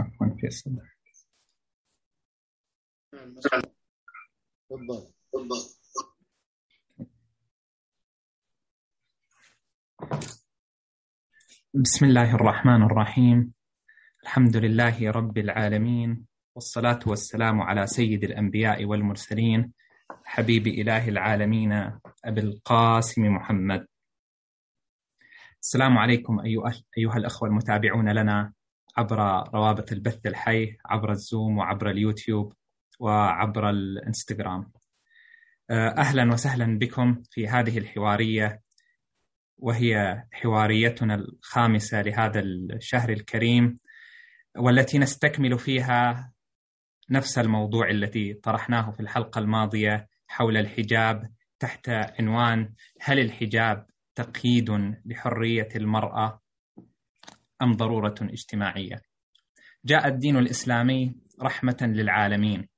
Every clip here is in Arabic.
عفوا تفضل بسم الله الرحمن الرحيم. الحمد لله رب العالمين والصلاة والسلام على سيد الأنبياء والمرسلين حبيب إله العالمين أبي القاسم محمد. السلام عليكم أيها الأخوة المتابعون لنا. عبر روابط البث الحي عبر الزوم وعبر اليوتيوب وعبر الانستغرام. أهلا وسهلا بكم في هذه الحوارية وهي حواريتنا الخامسة لهذا الشهر الكريم والتي نستكمل فيها نفس الموضوع الذي طرحناه في الحلقة الماضية حول الحجاب تحت عنوان هل الحجاب تقييد لحرية المرأة؟ أم ضرورة اجتماعية؟ جاء الدين الإسلامي رحمة للعالمين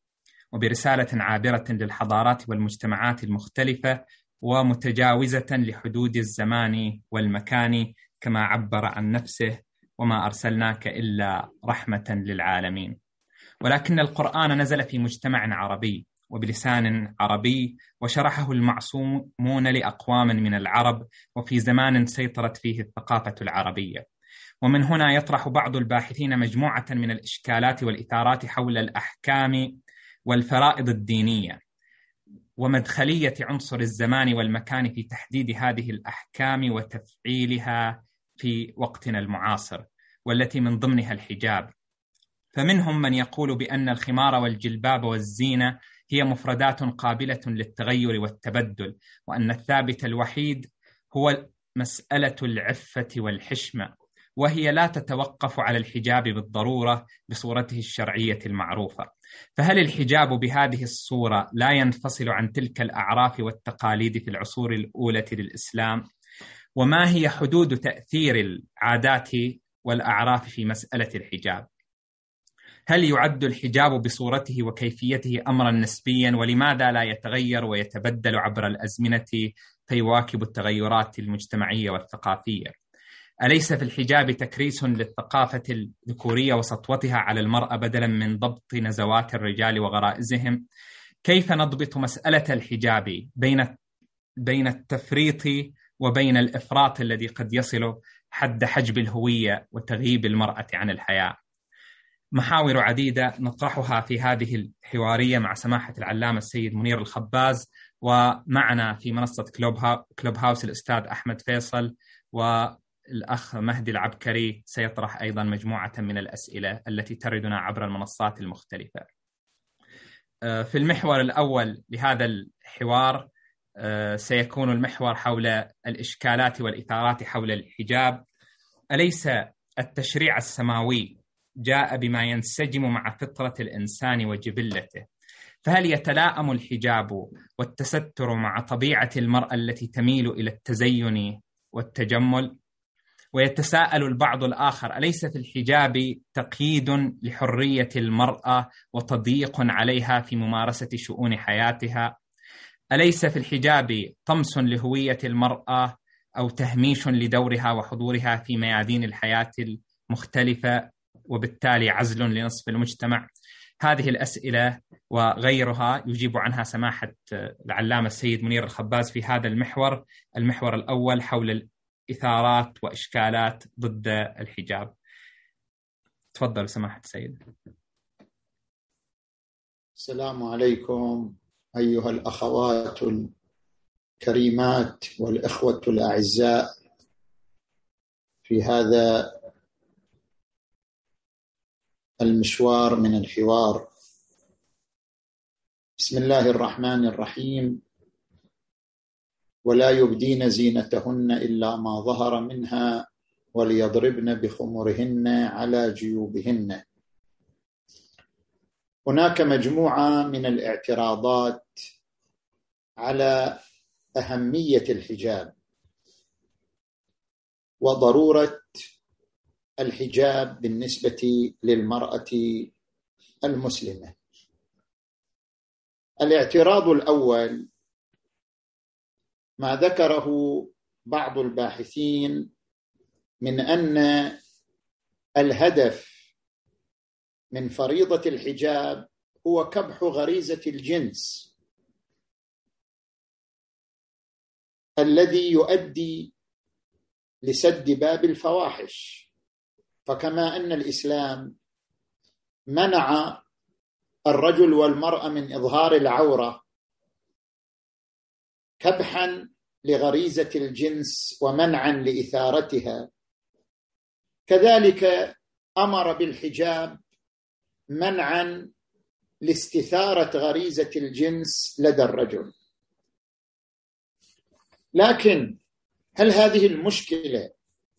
وبرسالة عابرة للحضارات والمجتمعات المختلفة ومتجاوزة لحدود الزمان والمكان كما عبر عن نفسه وما أرسلناك إلا رحمة للعالمين ولكن القرآن نزل في مجتمع عربي وبلسان عربي وشرحه المعصومون لأقوام من العرب وفي زمان سيطرت فيه الثقافة العربية ومن هنا يطرح بعض الباحثين مجموعة من الإشكالات والإثارات حول الأحكام والفرائض الدينية ومدخلية عنصر الزمان والمكان في تحديد هذه الأحكام وتفعيلها في وقتنا المعاصر والتي من ضمنها الحجاب. فمنهم من يقول بأن الخمار والجلباب والزينة هي مفردات قابلة للتغير والتبدل وأن الثابت الوحيد هو مسألة العفة والحشمة. وهي لا تتوقف على الحجاب بالضرورة بصورته الشرعية المعروفة فهل الحجاب بهذه الصورة لا ينفصل عن تلك الأعراف والتقاليد في العصور الأولى للإسلام؟ وما هي حدود تأثير العادات والأعراف في مسألة الحجاب؟ هل يعد الحجاب بصورته وكيفيته امرا نسبيا ولماذا لا يتغير ويتبدل عبر الأزمنة فيواكب التغيرات المجتمعية والثقافية؟ أليس في الحجاب تكريس للثقافة الذكورية وسطوتها على المرأة بدلا من ضبط نزوات الرجال وغرائزهم؟ كيف نضبط مسألة الحجاب بين بين التفريط وبين الإفراط الذي قد يصل حد حجب الهوية وتغييب المرأة عن الحياة؟ محاور عديدة نطرحها في هذه الحوارية مع سماحة العلامة السيد منير الخباز ومعنا في منصة كلوب, هاوس الأستاذ أحمد فيصل والأخ مهدي العبكري سيطرح أيضا مجموعة من الأسئلة التي تردنا عبر المنصات المختلفة. في المحور الأول لهذا الحوار سيكون المحور حول الإشكالات والإثارات حول الحجاب. أليس التشريع السماوي جاء بما ينسجم مع فطرة الإنسان وجبلته؟ فهل يتلاءم الحجاب والتستر مع طبيعة المرأة التي تميل إلى التزين والتجمل؟ ويتساءل البعض الآخر أليس في الحجاب تقييد لحرية المرأة وتضييق عليها في ممارسة شؤون حياتها؟ أليس في الحجاب طمس لهوية المرأة أو تهميش لدورها وحضورها في ميادين الحياة المختلفة وبالتالي عزل لنصف المجتمع؟ هذه الأسئلة وغيرها يجيب عنها سماحة العلامة السيد منير الخباز في هذا المحور المحور الأول حول الإثارات وإشكالات ضد الحجاب. تفضل سماحة السيد. السلام عليكم أيها الأخوات الكريمات والإخوة الأعزاء. في هذا المشوار من الحوار. بسم الله الرحمن الرحيم. ولا يبدين زينتهن إلا ما ظهر منها وليضربن بخمرهن على جيوبهن. هناك مجموعة من الاعتراضات على أهمية الحجاب وضرورة الحجاب بالنسبة للمرأة المسلمة. الاعتراض الأول ما ذكره بعض الباحثين من أن الهدف من فريضة الحجاب هو كبح غريزة الجنس الذي يؤدي لسد باب الفواحش. فكما أن الإسلام منع الرجل والمرأة من إظهار العورة كبحا لغريزة الجنس ومنعا لإثارتها. كذلك أمر بالحجاب منعا لاستثارة غريزة الجنس لدى الرجل. لكن هل هذه المشكلة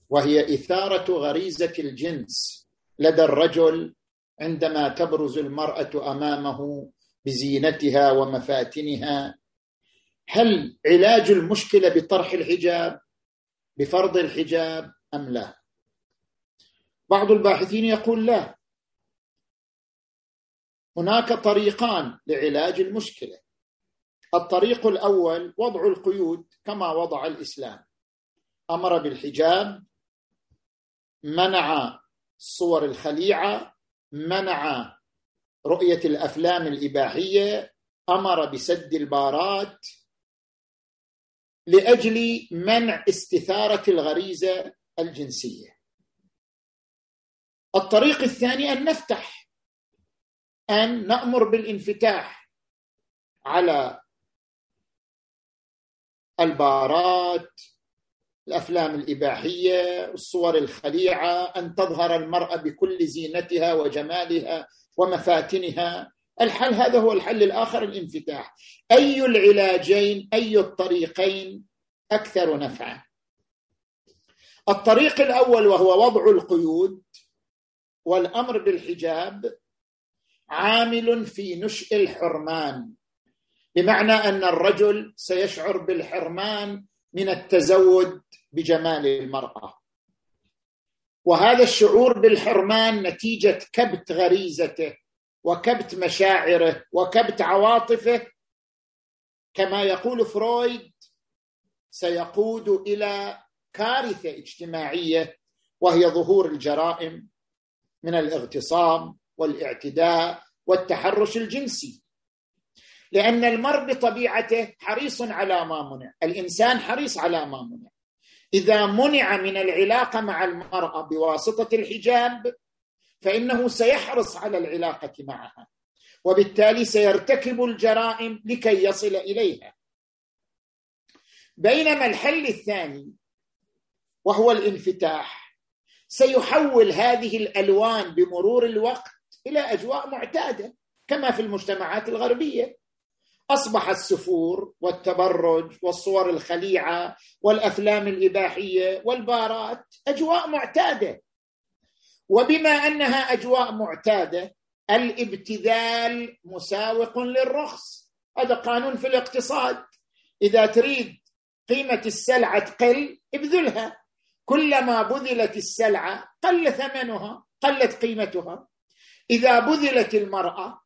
وهي إثارة غريزة الجنس لدى الرجل عندما تبرز المرأة أمامه بزينتها ومفاتنها هل علاج المشكلة بطرح الحجاب بفرض الحجاب أم لا؟ بعض الباحثين يقول لا. هناك طريقان لعلاج المشكلة. الطريق الأول وضع القيود كما وضع الإسلام. أمر بالحجاب منع الصور الخليعة منع رؤية الأفلام الإباحية أمر بسد البارات لأجل منع استثارة الغريزة الجنسية. الطريق الثاني أن نفتح أن نأمر بالانفتاح على البارات الأفلام الإباحية الصور الخليعة أن تظهر المرأة بكل زينتها وجمالها ومفاتنها. الحل هذا هو الحل الآخر الانفتاح. أي العلاجين أي الطريقين أكثر نفعا؟ الطريق الأول وهو وضع القيود والأمر بالحجاب عامل في نشء الحرمان. بمعنى أن الرجل سيشعر بالحرمان من التزود بجمال المرأة. وهذا الشعور بالحرمان نتيجة كبت غريزته وكبت مشاعره وكبت عواطفه كما يقول فرويد سيقود إلى كارثة اجتماعية وهي ظهور الجرائم من الاغتصاب والاعتداء والتحرش الجنسي. لأن المرء بطبيعته حريص على ما منع الإنسان حريص على ما منع. إذا منع من العلاقة مع المرأة بواسطة الحجاب فإنه سيحرص على العلاقة معها وبالتالي سيرتكب الجرائم لكي يصل إليها. بينما الحل الثاني وهو الانفتاح سيحول هذه الألوان بمرور الوقت إلى أجواء معتادة كما في المجتمعات الغربية. أصبح السفور والتبرج والصور الخليعة والأفلام الإباحية والبارات أجواء معتادة. وبما أنها أجواء معتادة الابتذال مساوق للرخص. هذا قانون في الاقتصاد. إذا تريد قيمة السلعة تقل ابذلها. كلما بذلت السلعة قل ثمنها قلت قيمتها. إذا بذلت المرأة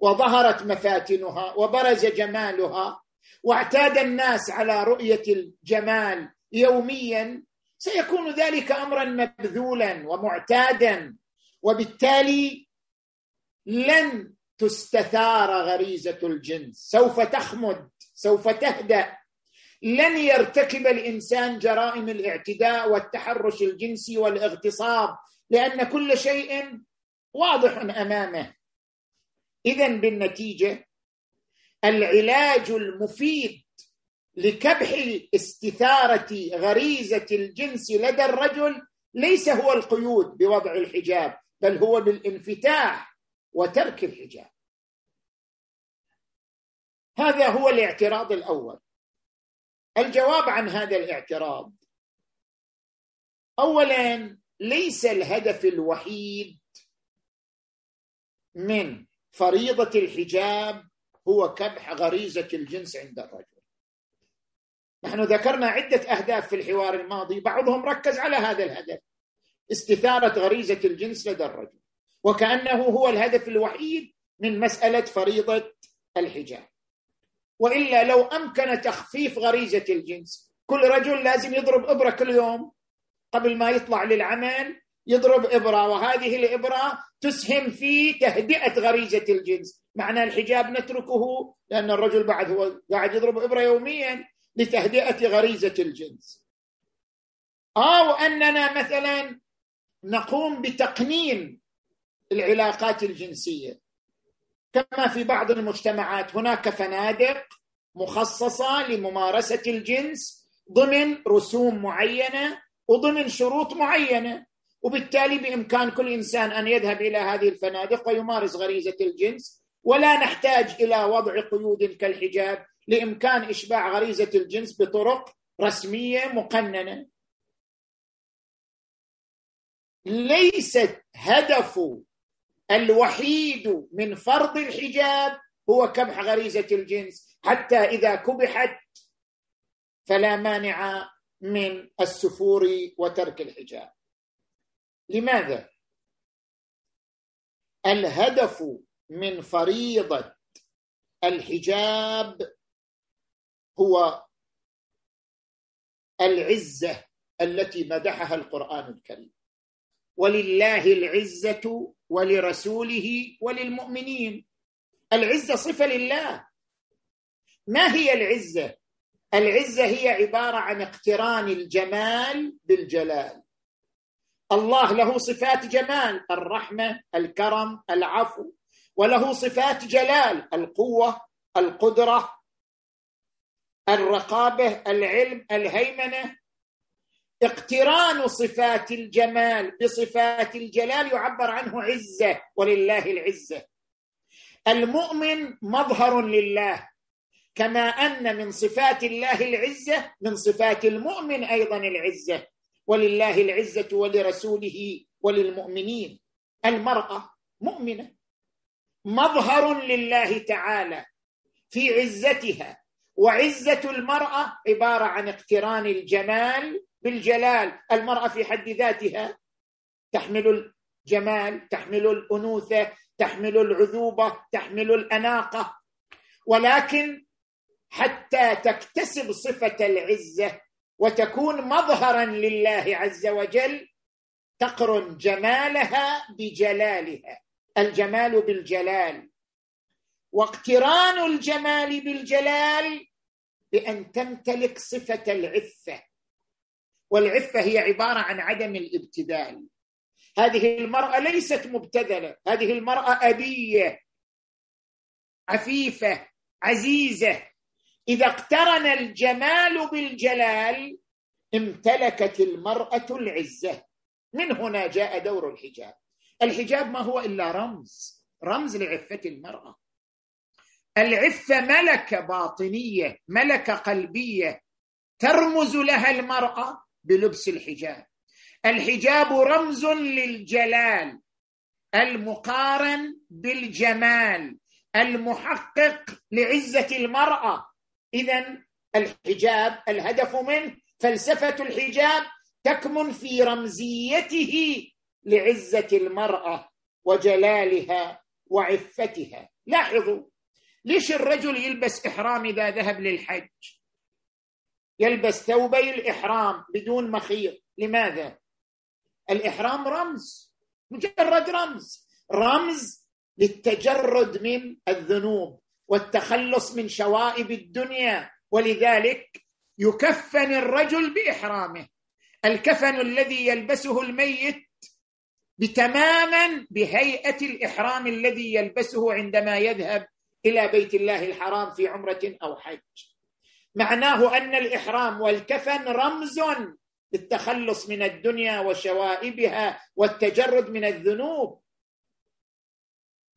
وظهرت مفاتنها وبرز جمالها واعتاد الناس على رؤية الجمال يوميا سيكون ذلك امرا مبذولا ومعتادا وبالتالي لن تستثار غريزة الجنس. سوف تخمد سوف تهدأ. لن يرتكب الإنسان جرائم الاعتداء والتحرش الجنسي والاغتصاب لأن كل شيء واضح أمامه. اذا بالنتيجة العلاج المفيد لكبح استثارة غريزة الجنس لدى الرجل ليس هو القيود بوضع الحجاب بل هو بالانفتاح وترك الحجاب. هذا هو الاعتراض الأول. الجواب عن هذا الاعتراض اولا ليس الهدف الوحيد من فريضة الحجاب هو كبح غريزة الجنس عند الرجل. نحن ذكرنا عدة أهداف في الحوار الماضي بعضهم ركز على هذا الهدف. استثارة غريزة الجنس لدى الرجل وكأنه هو الهدف الوحيد من مسألة فريضة الحجاب. وإلا لو أمكن تخفيف غريزة الجنس كل رجل لازم يضرب إبرة كل يوم قبل ما يطلع للعمل يضرب إبرة وهذه الإبرة تسهم في تهدئة غريزة الجنس. معنى الحجاب نتركه لأن الرجل بعد هو قاعد يضرب إبرة يوميا. لتهدئة غريزة الجنس. أو أننا مثلا نقوم بتقنين العلاقات الجنسية. كما في بعض المجتمعات هناك فنادق مخصصة لممارسة الجنس ضمن رسوم معينة وضمن شروط معينة. وبالتالي بإمكان كل إنسان أن يذهب إلى هذه الفنادق ويمارس غريزة الجنس. ولا نحتاج إلى وضع قيود كالحجاب. لإمكان إشباع غريزة الجنس بطرق رسمية مقننة. ليست هدف الوحيد من فرض الحجاب هو كبح غريزة الجنس. حتى إذا كبحت فلا مانع من السفور وترك الحجاب. لماذا؟ الهدف من فريضة الحجاب هو العزة التي مدحها القرآن الكريم. ولله العزة ولرسوله وللمؤمنين. العزة صفة لله. ما هي العزة؟ العزة هي عبارة عن اقتران الجمال بالجلال. الله له صفات جمال الرحمة الكرم العفو. وله صفات جلال القوة القدرة الرقابة العلم الهيمنة. اقتران صفات الجمال بصفات الجلال يعبر عنه عزة ولله العزة. المؤمن مظهر لله كما أن من صفات الله العزة من صفات المؤمن أيضا العزة. ولله العزة ولرسوله وللمؤمنين. المرأة مؤمنة مظهر لله تعالى في عزتها. وعزة المرأة عبارة عن اقتران الجمال بالجلال. المرأة في حد ذاتها تحمل الجمال تحمل الأنوثة تحمل العذوبة تحمل الأناقة. ولكن حتى تكتسب صفة العزة وتكون مظهرا لله عز وجل تقرن جمالها بجلالها. الجمال بالجلال. واقتران الجمال بالجلال بأن تمتلك صفة العفة. والعفة هي عبارة عن عدم الابتذال. هذه المرأة ليست مبتذلة. هذه المرأة أبية عفيفة عزيزة. إذا اقترن الجمال بالجلال امتلكت المرأة العزة. من هنا جاء دور الحجاب. الحجاب ما هو إلا رمز. رمز لعفة المرأة. العفة ملكة باطنية ملكة قلبية. ترمز لها المرأة بلبس الحجاب. الحجاب رمز للجلال المقارن بالجمال المحقق لعزة المرأة. اذا الحجاب الهدف منه فلسفة الحجاب تكمن في رمزيته لعزة المرأة وجلالها وعفتها. لاحظوا ليش الرجل يلبس إحرام إذا ذهب للحج؟ يلبس ثوبي الإحرام بدون مخيط. لماذا؟ الإحرام رمز مجرد رمز. رمز للتجرد من الذنوب والتخلص من شوائب الدنيا ولذلك يكفن الرجل بإحرامه. الكفن الذي يلبسه الميت بتماما بهيئة الإحرام الذي يلبسه عندما يذهب إلى بيت الله الحرام في عمرة أو حج. معناه أن الإحرام والكفن رمز للتخلص من الدنيا وشوائبها والتجرد من الذنوب.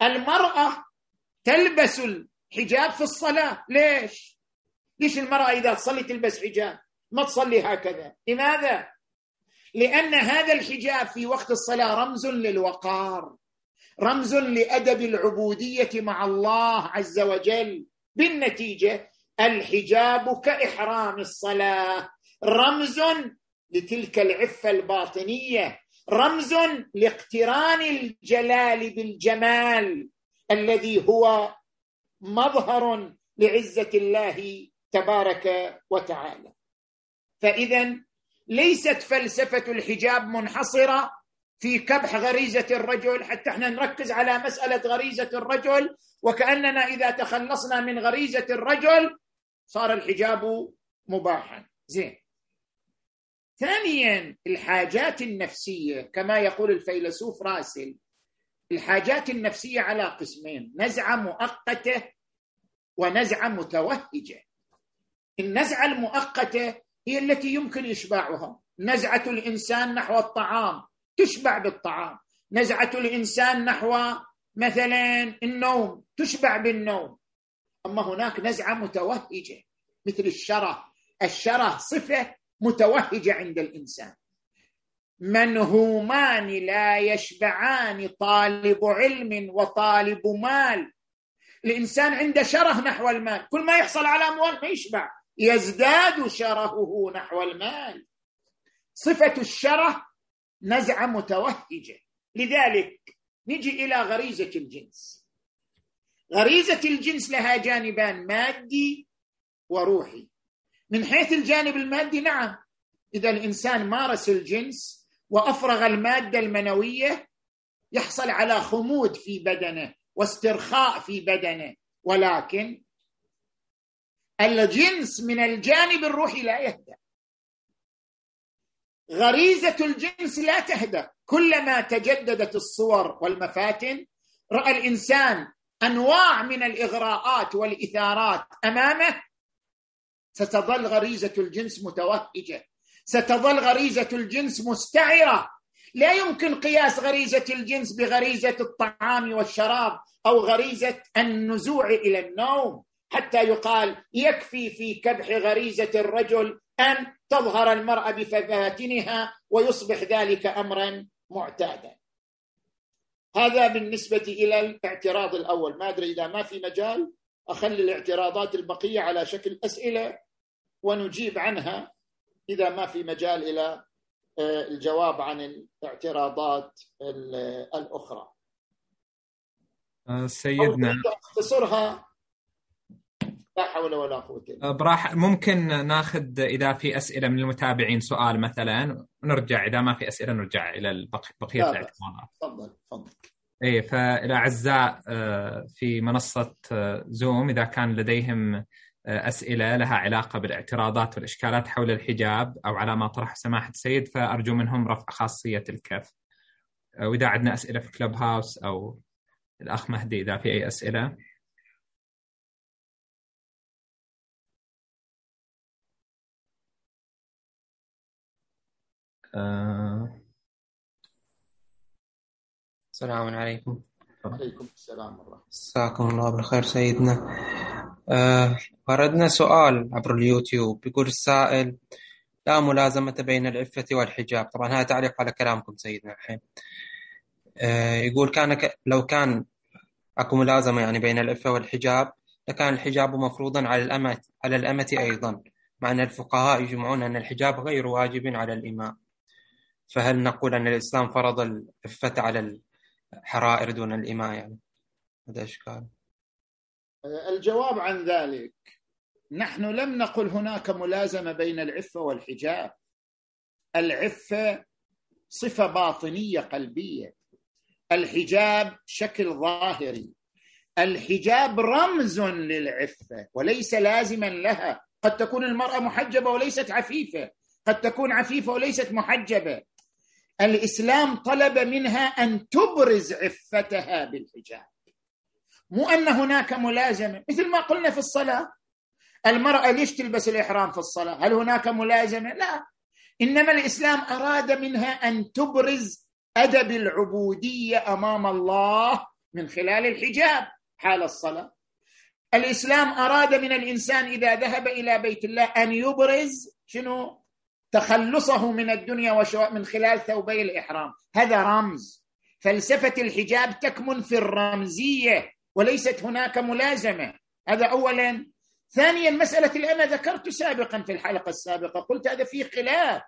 المرأة تلبس الحجاب في الصلاة. ليش؟ ليش المرأة إذا تصلي تلبس حجاب؟ ما تصلي هكذا. لماذا؟ لأن هذا الحجاب في وقت الصلاة رمز للوقار. رمز لأدب العبودية مع الله عز وجل. بالنتيجة الحجاب كإحرام الصلاة. رمز لتلك العفة الباطنية. رمز لاقتران الجلال بالجمال الذي هو مظهر لعزة الله تبارك وتعالى. فاذا ليست فلسفة الحجاب منحصرة. في كبح غريزة الرجل حتى إحنا نركز على مسألة غريزة الرجل وكأننا إذا تخلصنا من غريزة الرجل صار الحجاب مباحا. زين. ثانيا الحاجات النفسية كما يقول الفيلسوف راسل الحاجات النفسية على قسمين نزعة مؤقتة ونزعة متوهجة. النزعة المؤقتة هي التي يمكن إشباعها. نزعة الإنسان نحو الطعام. تشبع بالطعام. نزعة الإنسان نحو مثلا النوم تشبع بالنوم. أما هناك نزعة متوهجة مثل الشرة. الشرة صفة متوهجة عند الإنسان. منهومان لا يشبعان طالب علم وطالب مال. الإنسان عنده شره نحو المال. كل ما يحصل على أموال ما يشبع. يزداد شرهه نحو المال. صفة الشرة نزعه متوهجة. لذلك نجي إلى غريزة الجنس. غريزة الجنس لها جانبان مادي وروحي. من حيث الجانب المادي نعم. إذا الإنسان مارس الجنس وأفرغ المادة المنوية يحصل على خمود في بدنه واسترخاء في بدنه. ولكن الجنس من الجانب الروحي لا يهدأ. غريزة الجنس لا تهدأ. كلما تجددت الصور والمفاتن رأى الإنسان أنواع من الإغراءات والإثارات أمامه ستظل غريزة الجنس متوهجة. ستظل غريزة الجنس مستعرة. لا يمكن قياس غريزة الجنس بغريزة الطعام والشراب أو غريزة النزوع إلى النوم. حتى يقال يكفي في كبح غريزة الرجل أن تظهر المرأة بفاتنها ويصبح ذلك أمرا معتادا. هذا بالنسبة إلى الاعتراض الأول. ما أدري إذا ما في مجال أخلي الاعتراضات البقية على شكل أسئلة ونجيب عنها إذا ما في مجال إلى آه، الجواب عن الاعتراضات الأخرى. آه، سيدنا. اختصرها لا حول ولا قوة إلا آه، براح ممكن ناخذ إذا في أسئلة من المتابعين سؤال مثلا نرجع إذا ما في أسئلة نرجع إلى بقية الاعتراضات تفضل تفضل إيه فالاعزاء في منصة زوم إذا كان لديهم أسئلة لها علاقة بالإعتراضات والإشكالات حول الحجاب أو على ما طرح سماحة السيد فأرجو منهم رفع خاصية الكف. واذا عندنا أسئلة في كلوب هاوس أو الأخ مهدي إذا في أي أسئلة. آه. السلام عليكم. وعليكم السلام الله. مساكم الله بالخير سيدنا. آه وردنا سؤال عبر اليوتيوب يقول السائل لا ملازمة بين العفة والحجاب طبعا هذا تعليق على كلامكم سيدنا الحين آه يقول كان ك... لو كان أكو ملازمة يعني بين العفة والحجاب لكان الحجاب مفروضا على الأمة على الأمة أيضا مع أن الفقهاء يجمعون أن الحجاب غير واجب على الإماء فهل نقول أن الإسلام فرض العفة على الحرائر دون الإماء يعني هذا إشكال. الجواب عن ذلك نحن لم نقل هناك ملازمة بين العفة والحجاب. العفة صفة باطنية قلبية. الحجاب شكل ظاهري. الحجاب رمز للعفة وليس لازما لها. قد تكون المرأة محجبة وليست عفيفة. قد تكون عفيفة وليست محجبة. الإسلام طلب منها أن تبرز عفتها بالحجاب مو أن هناك ملازمة مثل ما قلنا في الصلاة المرأة ليش تلبس الإحرام في الصلاة؟ هل هناك ملازمة؟ لا إنما الإسلام أراد منها أن تبرز أدب العبودية أمام الله من خلال الحجاب حال الصلاة الإسلام أراد من الإنسان إذا ذهب إلى بيت الله أن يبرز شنو؟ تخلصه من الدنيا وشو من خلال ثوبي الإحرام. هذا رمز. فلسفة الحجاب تكمن في الرمزية وليست هناك ملازمة. هذا اولا. ثانيا مسألة الأمة. ذكرت سابقا في الحلقة السابقة قلت هذا فيه خلاف.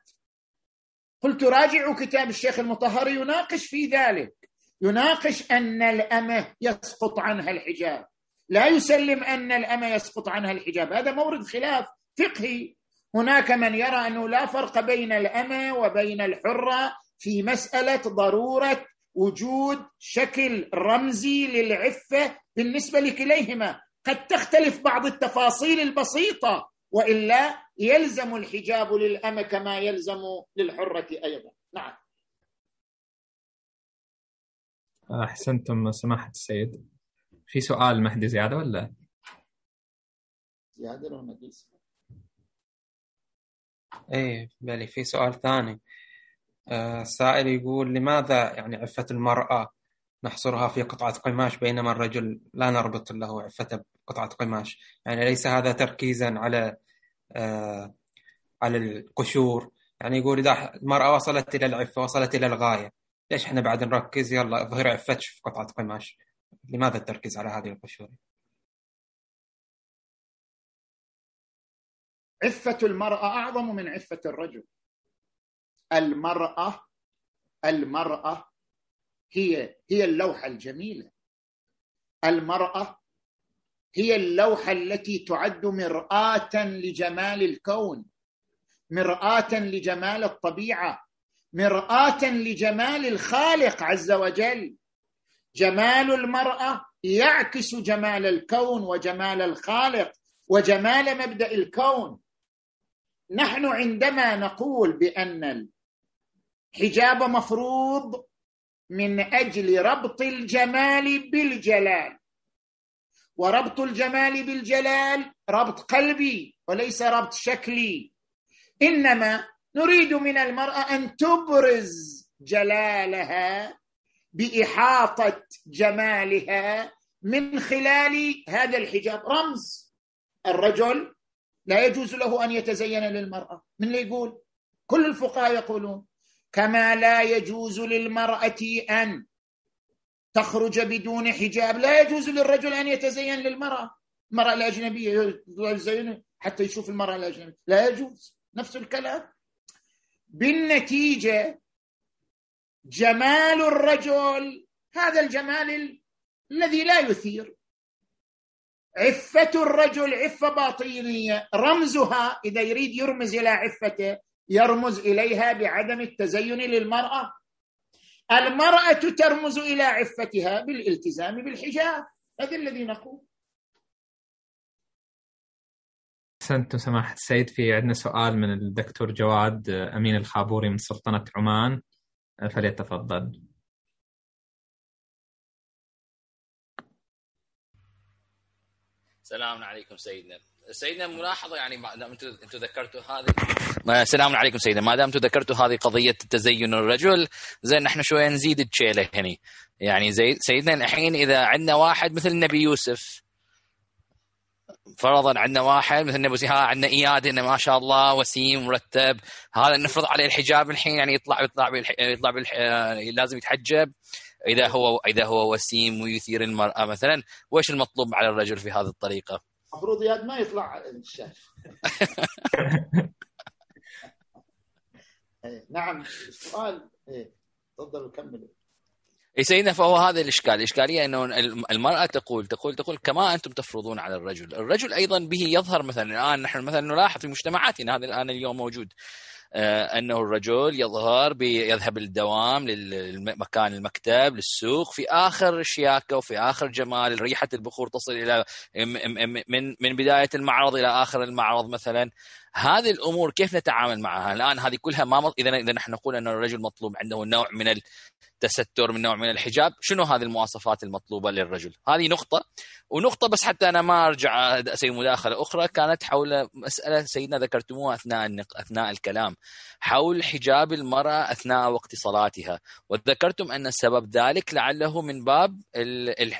قلت راجعوا كتاب الشيخ المطهر يناقش في ذلك. يناقش أن الأمة يسقط عنها الحجاب. لا يسلم أن الأمة يسقط عنها الحجاب. هذا مورد خلاف فقهي. هناك من يرى أنه لا فرق بين الأمة وبين الحرة في مسألة ضرورة وجود شكل رمزي للعفة بالنسبة لكليهما. قد تختلف بعض التفاصيل البسيطة وإلا يلزم الحجاب للأمة كما يلزم للحرة أيضا. نعم. أحسنتم سماحة السيد في سؤال مهدي زيادة ولا؟ زيادة ولا إيه بلي في سؤال ثاني. آه، السائل يقول لماذا يعني عفة المرأة نحصرها في قطعة قماش بينما الرجل لا نربط له عفته بقطعة قماش؟ يعني ليس هذا تركيزا على آه، على القشور. يعني يقول إذا المرأة وصلت إلى العفة وصلت إلى الغاية ليش إحنا بعد نركز؟ يلا ظهر عفتش في قطعة قماش. لماذا التركيز على هذه القشور؟ عفة المرأة أعظم من عفة الرجل. المرأة المرأة هي هي اللوحة الجميلة. المرأة هي اللوحة التي تعد مرآة لجمال الكون مرآة لجمال الطبيعة مرآة لجمال الخالق عز وجل. جمال المرأة يعكس جمال الكون وجمال الخالق وجمال مبدأ الكون. نحن عندما نقول بأن الحجاب مفروض من أجل ربط الجمال بالجلال وربط الجمال بالجلال ربط قلبي وليس ربط شكلي. إنما نريد من المرأة أن تبرز جلالها بإحاطة جمالها من خلال هذا الحجاب. رمز. الرجل لا يجوز له أن يتزين للمرأة. من اللي يقول؟ كل الفقهاء يقولون كما لا يجوز للمرأة أن تخرج بدون حجاب لا يجوز للرجل أن يتزين للمرأة. المرأة الأجنبية يزين حتى يشوف المرأة الأجنبية. لا يجوز. نفس الكلام. بالنتيجة جمال الرجل هذا الجمال الذي لا يثير. عفة الرجل عفة باطنيه رمزها إذا يريد يرمز إلى عفته يرمز إليها بعدم التزين للمرأة. المرأة ترمز إلى عفتها بالالتزام بالحجاب. هذا الذي نقول. أحسنت سماحة السيد في عندنا سؤال من الدكتور جواد أمين الخابوري من سلطنة عمان. فليتفضل. السلام عليكم سيدنا. سيدنا ملاحظة يعني ما دام أنتم ذكرتوا هذه السلام عليكم سيدنا. ما دام أنتم ذكرتوا هذه قضية تزين الرجل زين نحن شوية نزيد الشيلة هني. يعني زي سيدنا الحين إذا عندنا واحد مثل النبي يوسف فرضا عندنا واحد مثل النبي ها عندنا إياد إنه ما شاء الله وسيم مرتب هذا نفرض عليه الحجاب الحين يعني يطلع يطلع. يطلع بالح... لازم يتحجب. إذا هو إذا هو وسيم ويثير المرأة مثلا وش المطلوب على الرجل في هذه الطريقة؟ المفروض اياد ما يطلع الشاشه إيه، نعم السؤال إيه، تفضل كملوا اي سيدنا فهو هذا الإشكال، الاشكاليه إنه المرأة تقول تقول تقول كما أنتم تفرضون على الرجل، الرجل أيضا به يظهر مثلا الآن نحن مثلا نلاحظ في مجتمعاتنا هذا الآن اليوم موجود. أنه الرجل يظهر بيذهب للدوام للمكان المكتب للسوق في آخر شياكة وفي آخر جمال ريحة البخور تصل إلى من من بداية المعرض إلى آخر المعرض مثلا. هذه الأمور كيف نتعامل معها؟ الآن هذه كلها ما اذا إذا نحن نقول أن الرجل مطلوب عنده نوع من التستر من نوع من الحجاب. شنو هذه المواصفات المطلوبة للرجل؟ هذه نقطة. ونقطة بس حتى أنا ما أرجع أسوي مداخلة أخرى. كانت حول مسألة سيدنا ذكرتموها أثناء أثناء الكلام. حول حجاب المرأة أثناء وقت صلاتها. وذكرتم أن سبب ذلك لعله من باب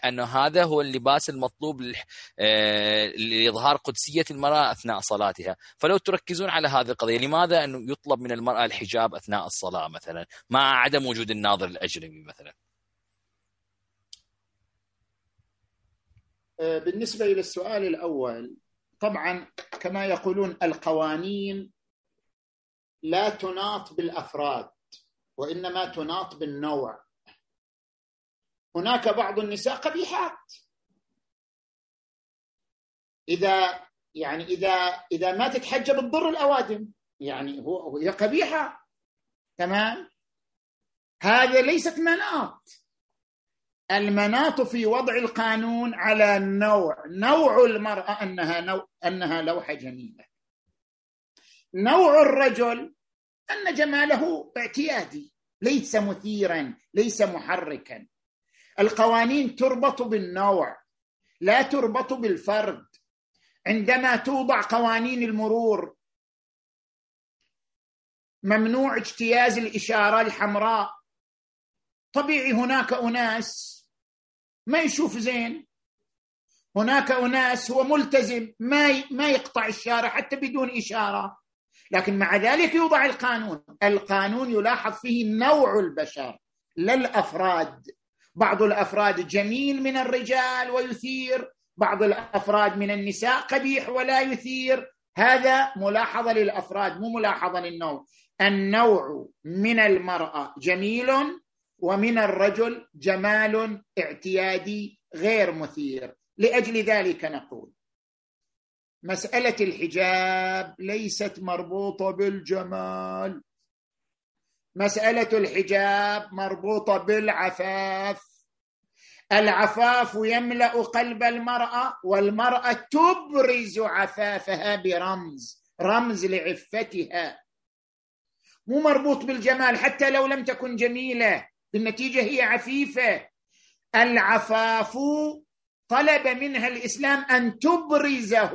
انه هذا هو اللباس المطلوب آه، لإظهار قدسية المرأة أثناء صلاتها. فلو تركزون على هذه القضية لماذا انه يطلب من المرأة الحجاب أثناء الصلاة مثلا؟ مع عدم وجود الناظر الأجنبي مثلا؟ آه، بالنسبة إلى السؤال الأول طبعا كما يقولون القوانين لا تناط بالأفراد وإنما تناط بالنوع. هناك بعض النساء قبيحات. إذا يعني إذا إذا ما تتحجب تضر الأوادم. يعني هو هي قبيحة. تمام؟ هذا ليست مناط. المناط في وضع القانون على نوع نوع المرأة أنها نوع أنها لوحة جميلة. نوع الرجل أن جماله اعتيادي ليس مثيرا ليس محركا. القوانين تربط بالنوع لا تربط بالفرد. عندما توضع قوانين المرور ممنوع اجتياز الإشارة الحمراء. طبيعي هناك أناس. ما يشوف زين. هناك أناس هو ملتزم ما ما يقطع الشارع حتى بدون إشارة. لكن مع ذلك يوضع القانون. القانون يلاحظ فيه نوع البشر لا الافراد بعض الأفراد جميل من الرجال ويثير بعض الأفراد من النساء قبيح ولا يثير. هذا ملاحظة للأفراد مو ملاحظة للنوع. النوع من المرأة جميل ومن الرجل جمال اعتيادي غير مثير. لأجل ذلك نقول مسألة الحجاب ليست مربوطة بالجمال. مسألة الحجاب مربوطة بالعفاف. العفاف يملأ قلب المرأة والمرأة تبرز عفافها برمز رمز لعفتها. مو مربوط بالجمال حتى لو لم تكن جميلة. بالنتيجه هي عفيفة. العفاف طلب منها الإسلام أن تبرزه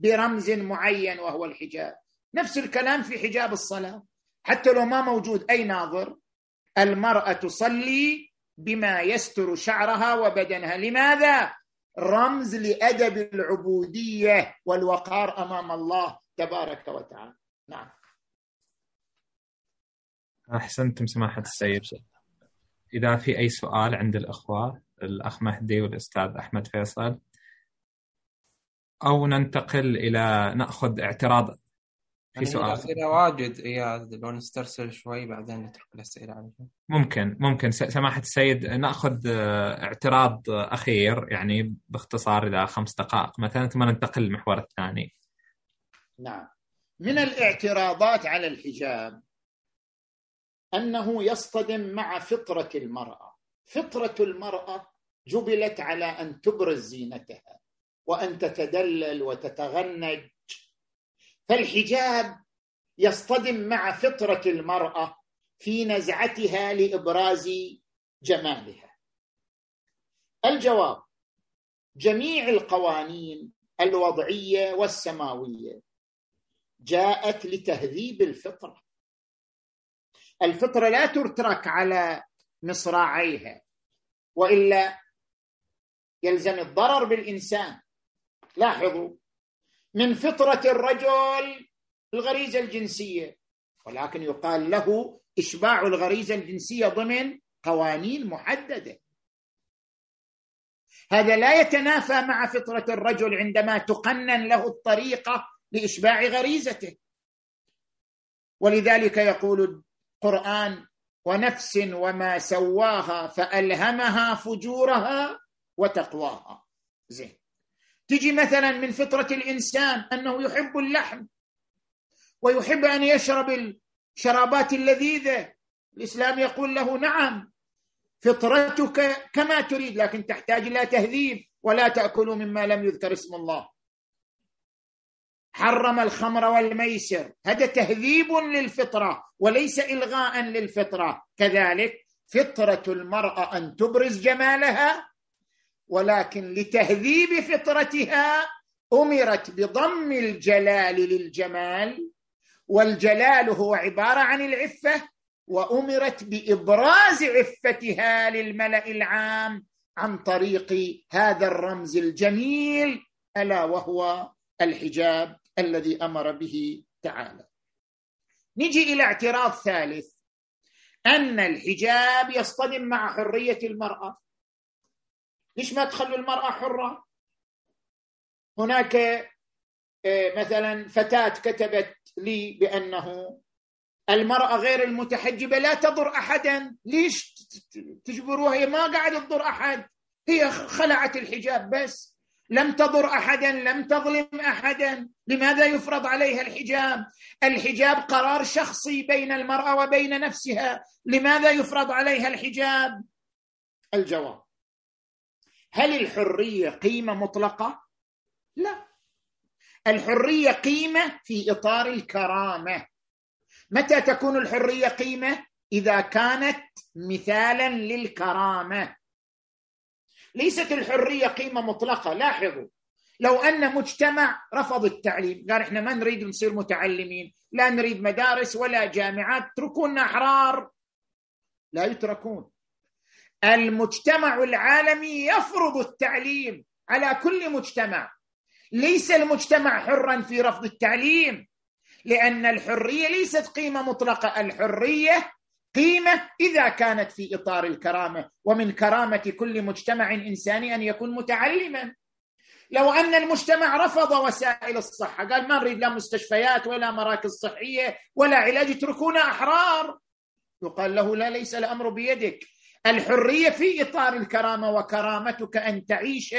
برمز معين وهو الحجاب. نفس الكلام في حجاب الصلاة. حتى لو ما موجود أي ناظر المرأة تصلي بما يستر شعرها وبدنها. لماذا؟ رمز لأدب العبودية والوقار أمام الله تبارك وتعالى. نعم. أحسنتم سماحة السيد. إذا في أي سؤال عند الأخوة الأخ مهدي والأستاذ أحمد فيصل. أو ننتقل إلى نأخذ اعتراض. في يعني سؤال. الاسئله واجد. اياد لو نسترسل شوي بعدين نترك الأسئلة جنب. ممكن ممكن. سماحة السيد نأخذ آه، اعتراض أخير يعني باختصار اذا خمس دقائق مثلا ثم ننتقل للمحور الثاني. نعم. من الاعتراضات على الحجاب أنه يصطدم مع فطرة المرأة. فطرة المرأة جبلت على أن تبرز زينتها وأن تتدلل وتتغنج. فالحجاب يصطدم مع فطرة المرأة في نزعتها لإبراز جمالها. الجواب جميع القوانين الوضعية والسماوية جاءت لتهذيب الفطرة. الفطرة لا تترك على مصراعيها وإلا يلزم الضرر بالإنسان. لاحظوا من فطرة الرجل الغريزة الجنسية ولكن يقال له إشباع الغريزة الجنسية ضمن قوانين محددة. هذا لا يتنافى مع فطرة الرجل عندما تقنن له الطريقة لإشباع غريزته. ولذلك يقول القران ونفس وما سواها فألهمها فجورها وتقواها. زين. تجي مثلا من فطرة الإنسان أنه يحب اللحم ويحب أن يشرب الشرابات اللذيذة. الإسلام يقول له نعم فطرتك كما تريد لكن تحتاج إلى تهذيب ولا تأكلوا مما لم يذكر اسم الله. حرم الخمر والميسر. هذا تهذيب للفطرة وليس إلغاء للفطرة. كذلك فطرة المرأة أن تبرز جمالها ولكن لتهذيب فطرتها أمرت بضم الجلال للجمال والجلال هو عبارة عن العفة وأمرت بإبراز عفتها للملأ العام عن طريق هذا الرمز الجميل ألا وهو الحجاب الذي أمر به تعالى. نجي إلى اعتراض ثالث أن الحجاب يصطدم مع حرية المرأة. ليش ما تخلوا المرأة حرة؟ هناك آه، مثلا فتاة كتبت لي بأنه المرأة غير المتحجبة لا تضر احدا. ليش تجبروها؟ هي ما قاعدة تضر أحد. هي خلعت الحجاب بس. لم تضر احدا لم تظلم احدا. لماذا يفرض عليها الحجاب؟ الحجاب قرار شخصي بين المرأة وبين نفسها. لماذا يفرض عليها الحجاب؟ الجواب هل الحرية قيمة مطلقة؟ لا. الحرية قيمة في إطار الكرامة. متى تكون الحرية قيمة؟ إذا كانت مثالا للكرامة. ليست الحرية قيمة مطلقة لاحظوا. لو أن مجتمع رفض التعليم قال إحنا ما نريد نصير متعلمين لا نريد مدارس ولا جامعات اتركونا أحرار. لا يتركون. المجتمع العالمي يفرض التعليم على كل مجتمع. ليس المجتمع حرا في رفض التعليم لأن الحرية ليست قيمة مطلقة الحرية قيمة إذا كانت في إطار الكرامة ومن كرامة كل مجتمع إنساني أن يكون متعلما. لو أن المجتمع رفض وسائل الصحة قال ما نريد لا مستشفيات ولا مراكز صحية ولا علاج اتركونا أحرار. يقال له لا ليس الأمر بيدك. الحرية في إطار الكرامة وكرامتك أن تعيش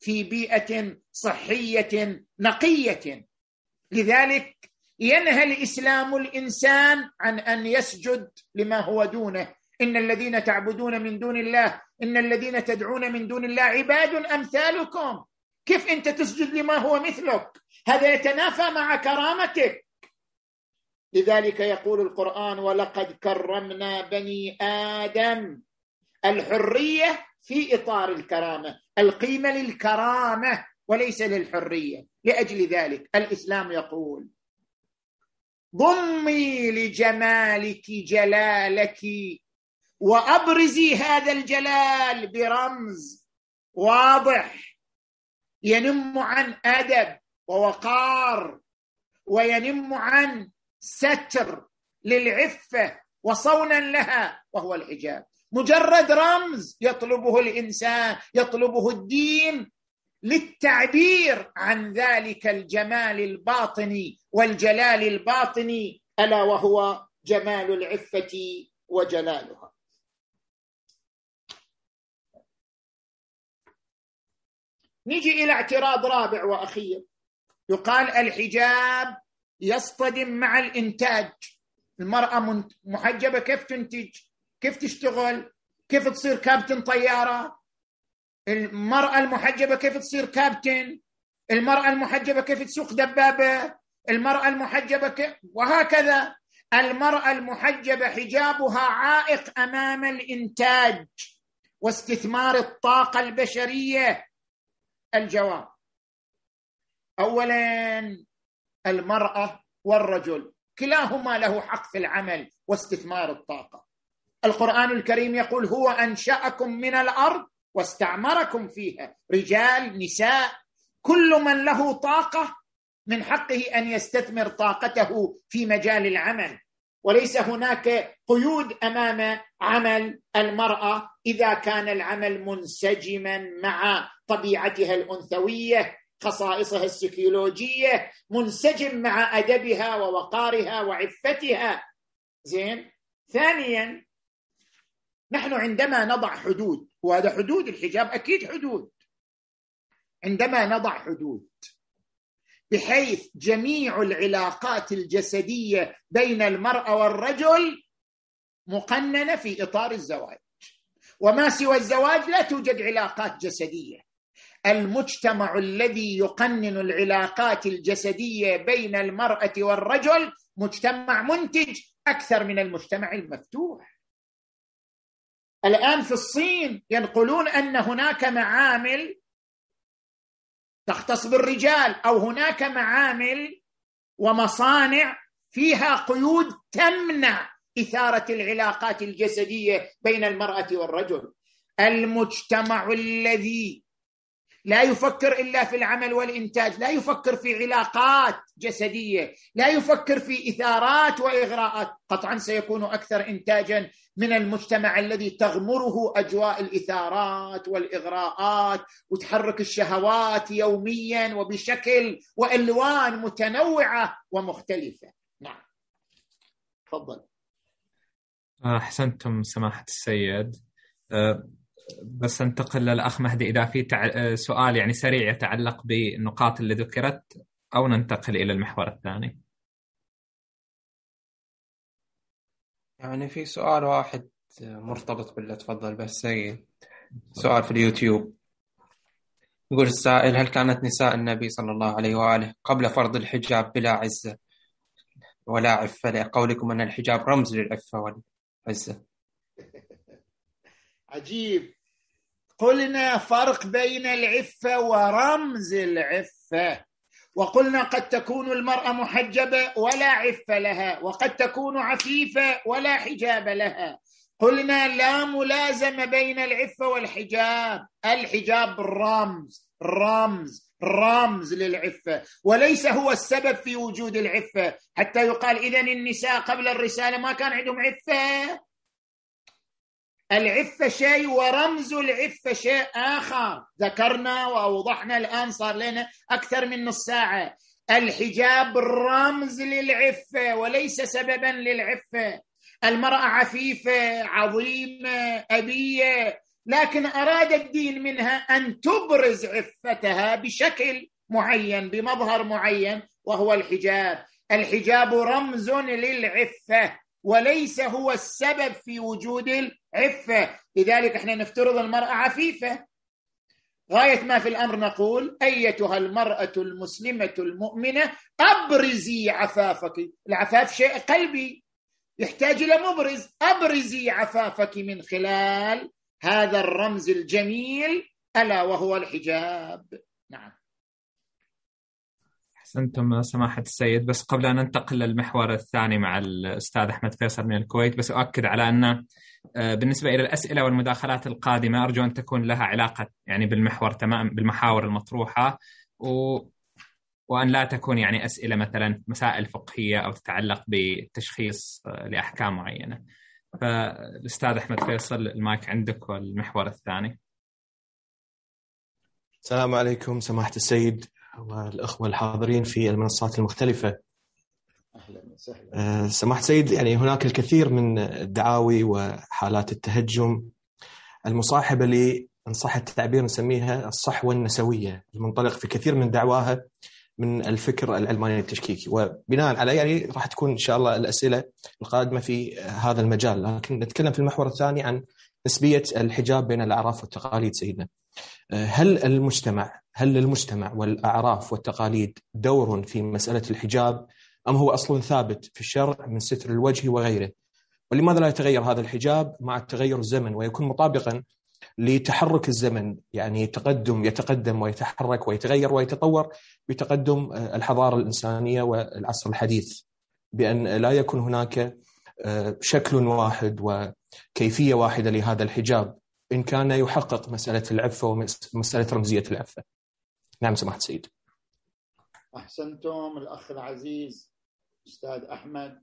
في بيئة صحية نقية. لذلك ينهى الإسلام الإنسان عن أن يسجد لما هو دونه. إن الذين تعبدون من دون الله إن الذين تدعون من دون الله عباد أمثالكم. كيف أنت تسجد لما هو مثلك؟ هذا يتنافى مع كرامتك. لذلك يقول القرآن ولقد كرمنا بني آدم الحرية في إطار الكرامة. القيمة للكرامة وليس للحرية. لأجل ذلك الإسلام يقول ضمي لجمالك جلالك وأبرزي هذا الجلال برمز واضح ينم عن أدب ووقار وينم عن ستر للعفة وصونا لها وهو الحجاب. مجرد رمز يطلبه الإنسان يطلبه الدين للتعبير عن ذلك الجمال الباطني والجلال الباطني ألا وهو جمال العفة وجلالها. نجي إلى اعتراض رابع وأخير. يقال الحجاب يصطدم مع الإنتاج. المرأة محجبة كيف تنتج؟ كيف تشتغل؟ كيف تصير كابتن طيارة؟ المرأة المحجبة كيف تصير كابتن؟ المرأة المحجبة كيف تسوق دبابة؟ المرأة المحجبة كيف وهكذا. المرأة المحجبة حجابها عائق أمام الإنتاج واستثمار الطاقة البشرية. الجواب. اولا المرأة والرجل. كلاهما له حق في العمل واستثمار الطاقة. القرآن الكريم يقول هو أنشأكم من الأرض واستعمركم فيها. رجال نساء كل من له طاقة من حقه أن يستثمر طاقته في مجال العمل. وليس هناك قيود أمام عمل المرأة إذا كان العمل منسجما مع طبيعتها الأنثوية خصائصها السيكولوجيه منسجم مع أدبها ووقارها وعفتها. زين؟ ثانيا نحن عندما نضع حدود وهذا حدود الحجاب أكيد حدود. عندما نضع حدود بحيث جميع العلاقات الجسدية بين المرأة والرجل مقننة في إطار الزواج. وما سوى الزواج؟ لا توجد علاقات جسدية. المجتمع الذي يقنن العلاقات الجسدية بين المرأة والرجل مجتمع منتج أكثر من المجتمع المفتوح. الآن في الصين ينقلون أن هناك معامل تختص بالرجال أو هناك معامل ومصانع فيها قيود تمنع إثارة العلاقات الجسدية بين المرأة والرجل. المجتمع الذي لا يفكر إلا في العمل والإنتاج لا يفكر في علاقات جسدية لا يفكر في إثارات وإغراءات. قطعا سيكون أكثر انتاجا من المجتمع الذي تغمره أجواء الإثارات والإغراءات وتحرك الشهوات يوميا وبشكل وألوان متنوعة ومختلفة. نعم. تفضل. أحسنتم سماحة السيد. أه، بس انتقل للأخ مهدي إذا في تع... سؤال يعني سريع يتعلق بالنقاط اللي ذكرت أو ننتقل إلى المحور الثاني. يعني في سؤال واحد مرتبط باللي تفضل به السيد. سؤال في اليوتيوب. يقول السائل هل كانت نساء النبي صلى الله عليه وآله قبل فرض الحجاب بلا عزة؟ ولا عفة لقولكم أن الحجاب رمز للعفة والعزة. عجيب. قلنا فرق بين العفة ورمز العفة. وقلنا قد تكون المرأة محجبة ولا عفة لها وقد تكون عفيفة ولا حجاب لها. قلنا لا ملازمة بين العفة والحجاب الحجاب رمز رمز رمز للعفة. وليس هو السبب في وجود العفة. حتى يقال إذا النساء قبل الرسالة ما كان عندهم عفة. العفة شيء ورمز العفة شيء آخر. ذكرنا وأوضحنا الآن صار لنا أكثر من نص ساعة. الحجاب رمز للعفة وليس سببا للعفة المرأة عفيفة عظيمة أبية. لكن أراد الدين منها أن تبرز عفتها بشكل معين بمظهر معين وهو الحجاب. الحجاب رمز للعفة. وليس هو السبب في وجود العفة. لذلك إحنا نفترض المرأة عفيفة. غاية ما في الأمر نقول أيتها المرأة المسلمة المؤمنة أبرزي عفافك. العفاف شيء قلبي. يحتاج إلى مبرز. أبرزي عفافك من خلال هذا الرمز الجميل ألا وهو الحجاب. نعم. أحسنتم سماحة السيد بس قبل أن ننتقل للمحور الثاني مع الأستاذ أحمد فيصل من الكويت بس أؤكد على أن آه، بالنسبة إلى الأسئلة والمداخلات القادمة أرجو أن تكون لها علاقة يعني بالمحور تمام بالمحاور المطروحة و وأن لا تكون يعني أسئلة مثلا مسائل فقهية أو تتعلق بتشخيص آه، لأحكام معينة. فالأستاذ أحمد فيصل المايك عندك والمحور الثاني. السلام عليكم سماحة السيد. والأخوة الحاضرين في المنصات المختلفة. أهلا وسهلا. آه، سماحة السيد يعني هناك الكثير من الدعاوي وحالات التهجم. المصاحبة ل إن صح التعبير نسميها الصحوة النسوية المنطلق في كثير من دعواها من الفكر العلماني التشكيكي. وبناء على يعني راح تكون إن شاء الله الأسئلة القادمة في هذا المجال. لكن نتكلم في المحور الثاني عن نسبية الحجاب بين الأعراف والتقاليد سيدنا. هل المجتمع هل للمجتمع والأعراف والتقاليد دور في مسألة الحجاب أم هو أصل ثابت في الشرع من ستر الوجه وغيره ولماذا لا يتغير هذا الحجاب مع تغير الزمن ويكون مطابقا لتحرك الزمن يعني تقدم يتقدم ويتحرك ويتغير ويتطور بتقدم الحضارة الإنسانية والعصر الحديث بأن لا يكون هناك آه، شكل واحد وكيفية واحدة لهذا الحجاب إن كان يحقق مسألة العفة ومساله رمزية العفة. نعم سماحة السيد. أحسنتم الأخ العزيز أستاذ أحمد.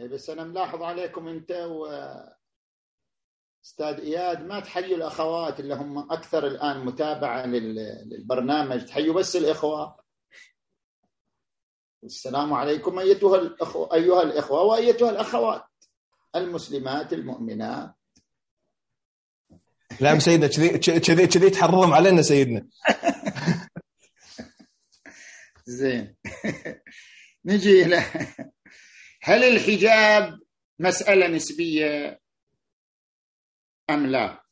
إيه، بس أنا ملاحظ عليكم أنت و أستاذ إياد ما تحيوا الأخوات اللي هم أكثر الآن متابعة للبرنامج. تحيوا بس الإخوة. السلام عليكم أيتها الاخوه أيها الإخوة وأيتها الأخوات المسلمات المؤمنات. لا سيدنا كذي كذي كذي تحرضهم علينا سيدنا. زين. نجي إلى هل الحجاب مسألة نسبية أم لا؟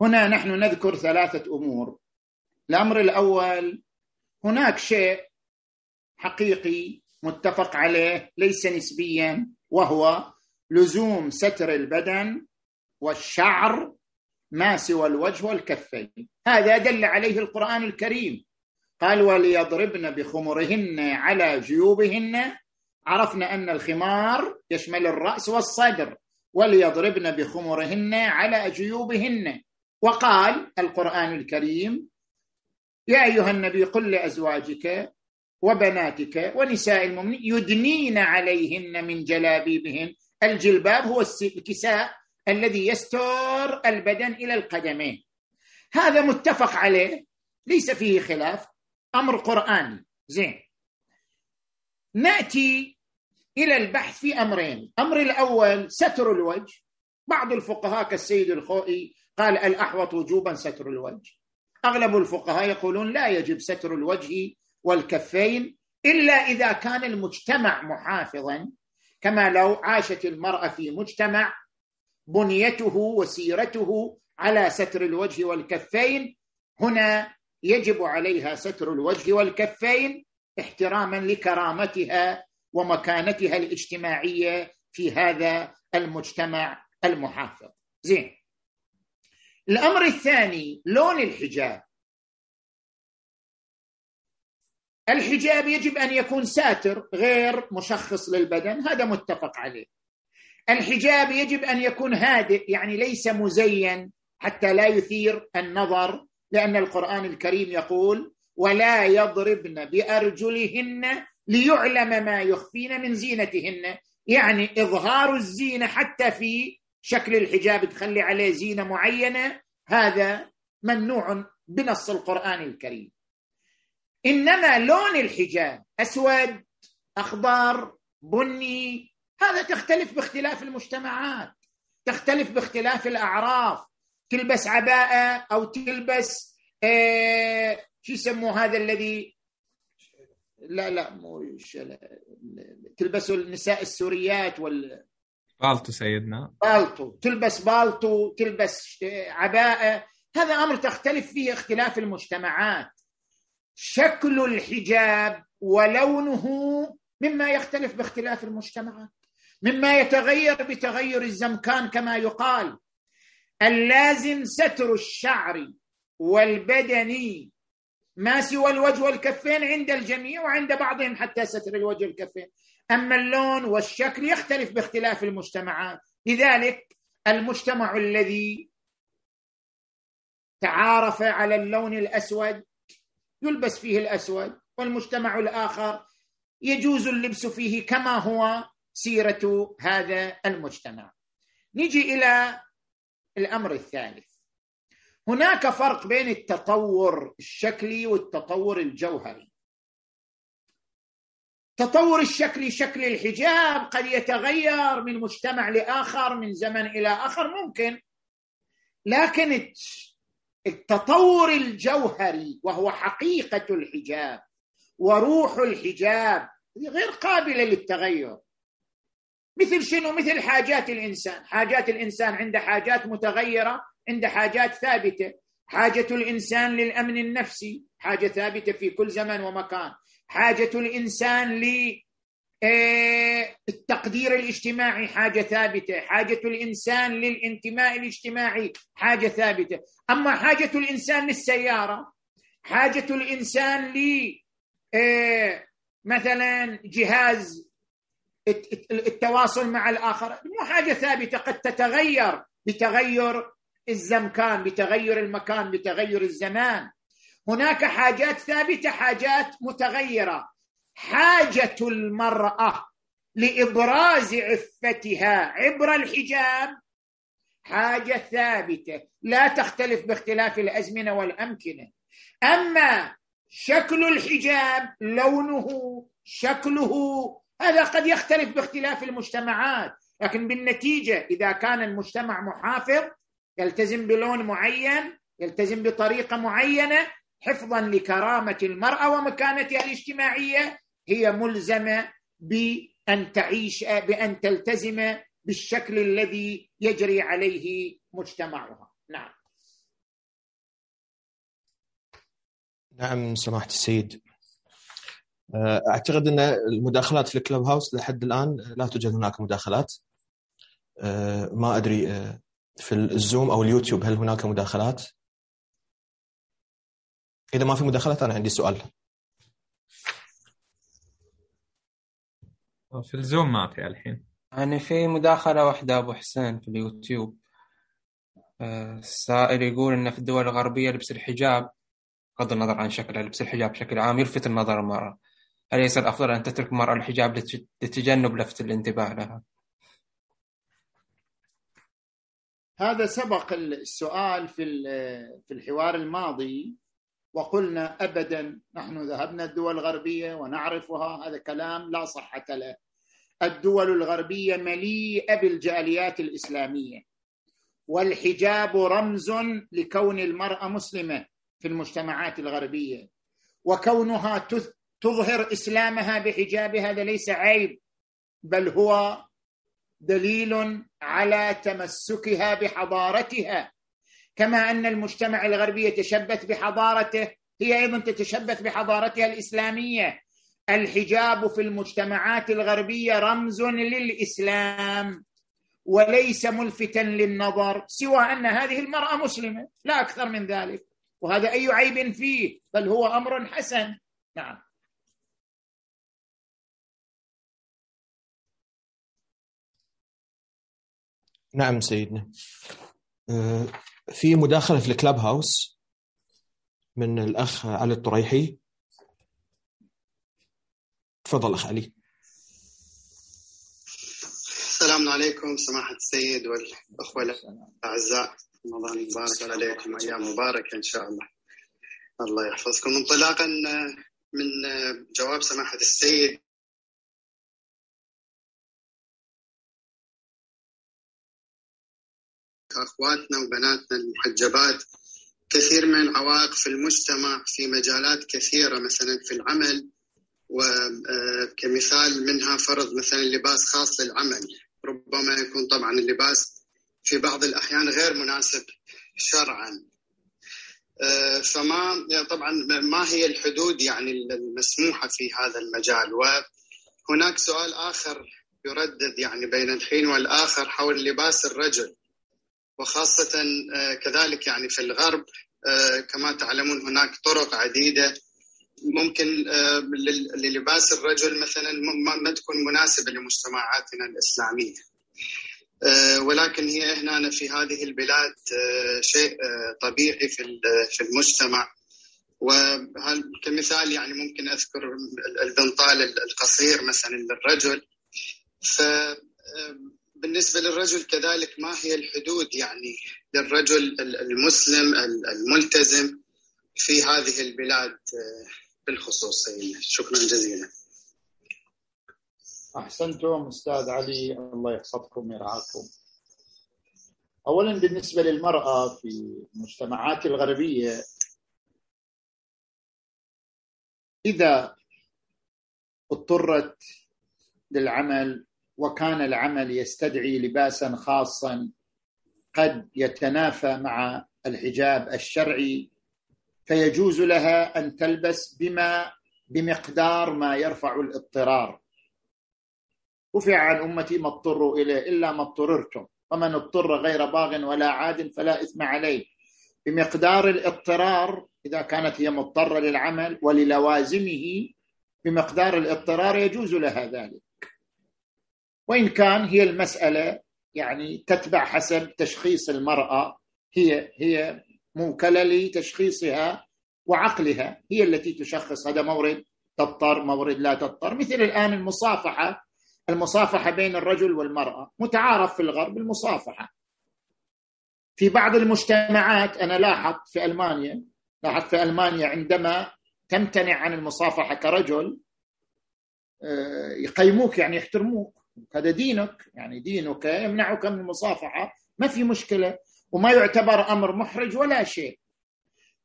هنا نحن نذكر ثلاثة أمور. الأمر الأول هناك شيء حقيقي متفق عليه ليس نسبيا وهو لزوم ستر البدن والشعر ما سوى الوجه والكفين. هذا دل عليه القرآن الكريم. قال وليضربن بخمرهن على جيوبهن عرفنا أن الخمار يشمل الرأس والصدر. وليضربن بخمرهن على جيوبهن وقال القرآن الكريم يا أيها النبي قل لأزواجك وبناتك ونساء المؤمنين يدنين عليهن من جلابيبهن. الجلباب هو الكساء الذي يستر البدن إلى القدمين. هذا متفق عليه ليس فيه خلاف أمر قرآني. زين. نأتي إلى البحث في أمرين، الامر الأول ستر الوجه. بعض الفقهاء كالسيد الخوئي قال الأحوط وجوبا ستر الوجه. أغلب الفقهاء يقولون لا يجب ستر الوجه والكفين إلا إذا كان المجتمع محافظا. كما لو عاشت المرأة في مجتمع بنيته وسيرته على ستر الوجه والكفين. هنا يجب عليها ستر الوجه والكفين احتراما لكرامتها ومكانتها الاجتماعية في هذا المجتمع المحافظ. زين. الأمر الثاني لون الحجاب. الحجاب يجب أن يكون ساتر غير مشخص للبدن. هذا متفق عليه. الحجاب يجب أن يكون هادئ يعني ليس مزين حتى لا يثير النظر لأن القرآن الكريم يقول ولا يضربن بأرجلهن ليعلم ما يخفين من زينتهن. يعني إظهار الزينة حتى في شكل الحجاب تخلي عليه زينة معينة هذا ممنوع بنص القرآن الكريم. إنما لون الحجاب أسود أخضر بني هذا تختلف باختلاف المجتمعات تختلف باختلاف الأعراف. تلبس عباءة أو تلبس آه شو يسموه هذا الذي؟ لا لا مو تلبسوا النساء السوريات وال بالطو سيدنا. بالطو. تلبس بالطو تلبس عباءة. هذا أمر تختلف فيه اختلاف المجتمعات. شكل الحجاب ولونه مما يختلف باختلاف المجتمعات. مما يتغير بتغير الزمكان كما يقال. اللازم ستر الشعر والبدن ما سوى الوجه والكفين عند الجميع وعند بعضهم حتى ستر الوجه والكفين. أما اللون والشكل يختلف باختلاف المجتمعات لذلك المجتمع الذي تعارف على اللون الأسود يلبس فيه الأسود والمجتمع الآخر يجوز اللبس فيه كما هو. سيرة هذا المجتمع. نجي إلى الأمر الثالث. هناك فرق بين التطور الشكلي والتطور الجوهري. تطور الشكل شكل الحجاب قد يتغير من مجتمع لآخر من زمن إلى آخر ممكن. لكن التطور الجوهري وهو حقيقة الحجاب وروح الحجاب غير قابلة للتغير. مثل شنو؟ مثل حاجات الإنسان. حاجات الإنسان عنده حاجات متغيرة عند حاجات ثابتة. حاجة الإنسان للأمن النفسي حاجة ثابتة في كل زمن ومكان. حاجة الإنسان للتقدير آه، الاجتماعي حاجة ثابتة. حاجة الإنسان للانتماء الاجتماعي حاجة ثابتة. أما حاجة الإنسان للسيارة حاجة الإنسان ل آه، مثلا جهاز التواصل مع الآخر. مو حاجة ثابتة. قد تتغير بتغير الزمكان بتغير المكان بتغير الزمان. هناك حاجات ثابتة حاجات متغيرة. حاجة المرأة لإبراز عفتها عبر الحجاب حاجة ثابتة. لا تختلف باختلاف الأزمنة والأمكنة. أما شكل الحجاب لونه شكله هذا قد يختلف باختلاف المجتمعات لكن بالنتيجة إذا كان المجتمع محافظ يلتزم بلون معين يلتزم بطريقة معينة حفظا لكرامة المرأة ومكانتها الاجتماعية هي ملزمة بأن تعيش بأن تلتزم بالشكل الذي يجري عليه مجتمعها. نعم. نعم سماحة السيد. أعتقد إن المداخلات في الكلوب هاوس لحد الآن لا توجد هناك مداخلات. ما أدري في الزوم أو اليوتيوب هل هناك مداخلات؟ إذا ما في مداخلات أنا عندي سؤال. في الزوم ما في الحين. يعني في مداخلة واحدة أبو حسين في اليوتيوب. آه، السائل يقول إن في الدول الغربية لبس الحجاب بغض النظر عن شكلها لبس الحجاب بشكل عام يلفت النظر المرأة أليس الأفضل أن تترك المرأة الحجاب لتجنب لفت الانتباه لها؟ هذا سبق السؤال في في الحوار الماضي وقلنا ابدا نحن ذهبنا الدول الغربية ونعرفها هذا كلام لا صحة له الدول الغربية مليئة بالجاليات الإسلامية والحجاب رمز لكون المرأة مسلمة في المجتمعات الغربية وكونها تظهر إسلامها بحجاب هذا ليس عيب بل هو دليل على تمسكها بحضارتها. كما أن المجتمع الغربي يتشبث بحضارته هي أيضا تتشبث بحضارتها الإسلامية. الحجاب في المجتمعات الغربية رمز للإسلام وليس ملفتا للنظر سوى أن هذه المرأة مسلمة لا أكثر من ذلك وهذا أي عيب فيه؟ بل هو أمر حسن. نعم. نعم سيدنا. آه، في مداخلة في الكلاب هاوس من الأخ علي الطريحي. تفضل أخ علي. السلام عليكم سماحة السيد والأخوة الأعزاء. رمضان مبارك عليكم أيام مباركة إن شاء الله. الله يحفظكم. انطلاقا من جواب سماحة السيد أخواتنا وبناتنا المحجبات كثير من العوائق في المجتمع في مجالات كثيرة مثلا في العمل وكمثال منها فرض مثلا لباس خاص للعمل. ربما يكون طبعا اللباس في بعض الأحيان غير مناسب شرعا. آه، فما طبعا ما هي الحدود يعني المسموحة في هذا المجال؟ وهناك سؤال آخر يردد يعني بين الحين والآخر حول لباس الرجل. وخاصة آه، كذلك يعني في الغرب آه، كما تعلمون هناك طرق عديدة. ممكن آه، للباس الرجل مثلا ما تكون مناسبة لمجتمعاتنا الإسلامية. آه، ولكن هي هنا في هذه البلاد شيء طبيعي في في المجتمع. وكمثال يعني ممكن أذكر البنطال القصير مثلا للرجل. ف بالنسبة للرجل كذلك ما هي الحدود يعني للرجل المسلم الملتزم في هذه البلاد بالخصوص شكرا جزيلا. أحسنتم أستاذ علي الله يحفظكم ويرعاكم. اولا بالنسبة للمرأة في المجتمعات الغربية إذا اضطرت للعمل وكان العمل يستدعي لباسا خاصا. قد يتنافى مع الحجاب الشرعي. فيجوز لها أن تلبس بما بمقدار ما يرفع الاضطرار. رفع عن أمتي ما اضطروا إليه إلا ما اضطررتم. ومن اضطر غير باغ ولا عاد فلا إثم عليه. بمقدار الاضطرار إذا كانت هي مضطرة للعمل وللوازمه بمقدار الاضطرار يجوز لها ذلك. وإن كان هي المسألة يعني تتبع حسب تشخيص المرأة هي هي موكلة لتشخيصها وعقلها هي التي تشخص هذا مورد تضطر مورد لا تضطر. مثل الآن المصافحة المصافحة بين الرجل والمرأة متعارف في الغرب المصافحة. في بعض المجتمعات أنا لاحظت في ألمانيا لاحظت في ألمانيا عندما تمتنع عن المصافحة كرجل آه، يقيموك يعني يحترموك. هذا دينك يعني دينك يمنعك من المصافحة ما في مشكلة وما يعتبر أمر محرج ولا شيء.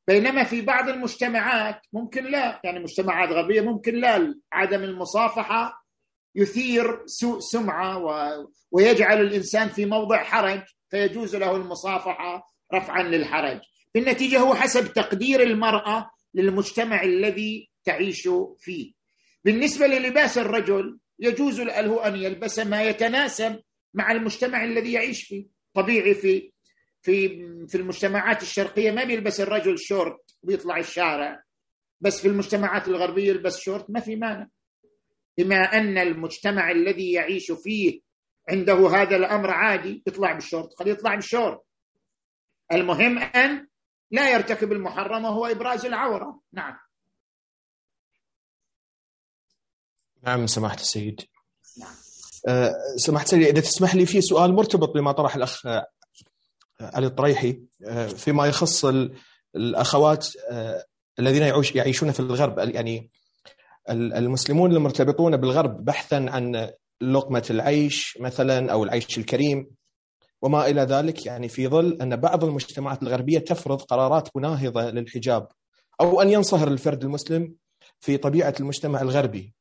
بينما في بعض المجتمعات ممكن لا يعني مجتمعات غربية ممكن لا عدم المصافحة يثير سوء سمعة و... ويجعل الإنسان في موضع حرج فيجوز له المصافحة رفعا للحرج. بالنتيجة هو حسب تقدير المرأة للمجتمع الذي تعيش فيه. بالنسبة للباس الرجل يجوز له أن يلبس ما يتناسب مع المجتمع الذي يعيش فيه. طبيعي في في في المجتمعات الشرقية ما بيلبس الرجل شورت ويطلع الشارع بس في المجتمعات الغربية يلبس شورت ما في مانع. بما أن المجتمع الذي يعيش فيه عنده هذا الأمر عادي يطلع بالشورت. خليه يطلع بالشورت. المهم أن لا يرتكب المحرم وهو إبراز العورة. نعم. نعم سماحة السيد. نعم. أه سماحة السيد إذا تسمح لي في سؤال مرتبط بما طرح الأخ علي الطريحي آه، فيما يخص الأخوات آه، الذين يعيشون في الغرب يعني المسلمون المرتبطون بالغرب بحثا عن لقمة العيش مثلا أو العيش الكريم وما إلى ذلك يعني في ظل أن بعض المجتمعات الغربية تفرض قرارات مناهضة للحجاب أو أن ينصهر الفرد المسلم في طبيعة المجتمع الغربي.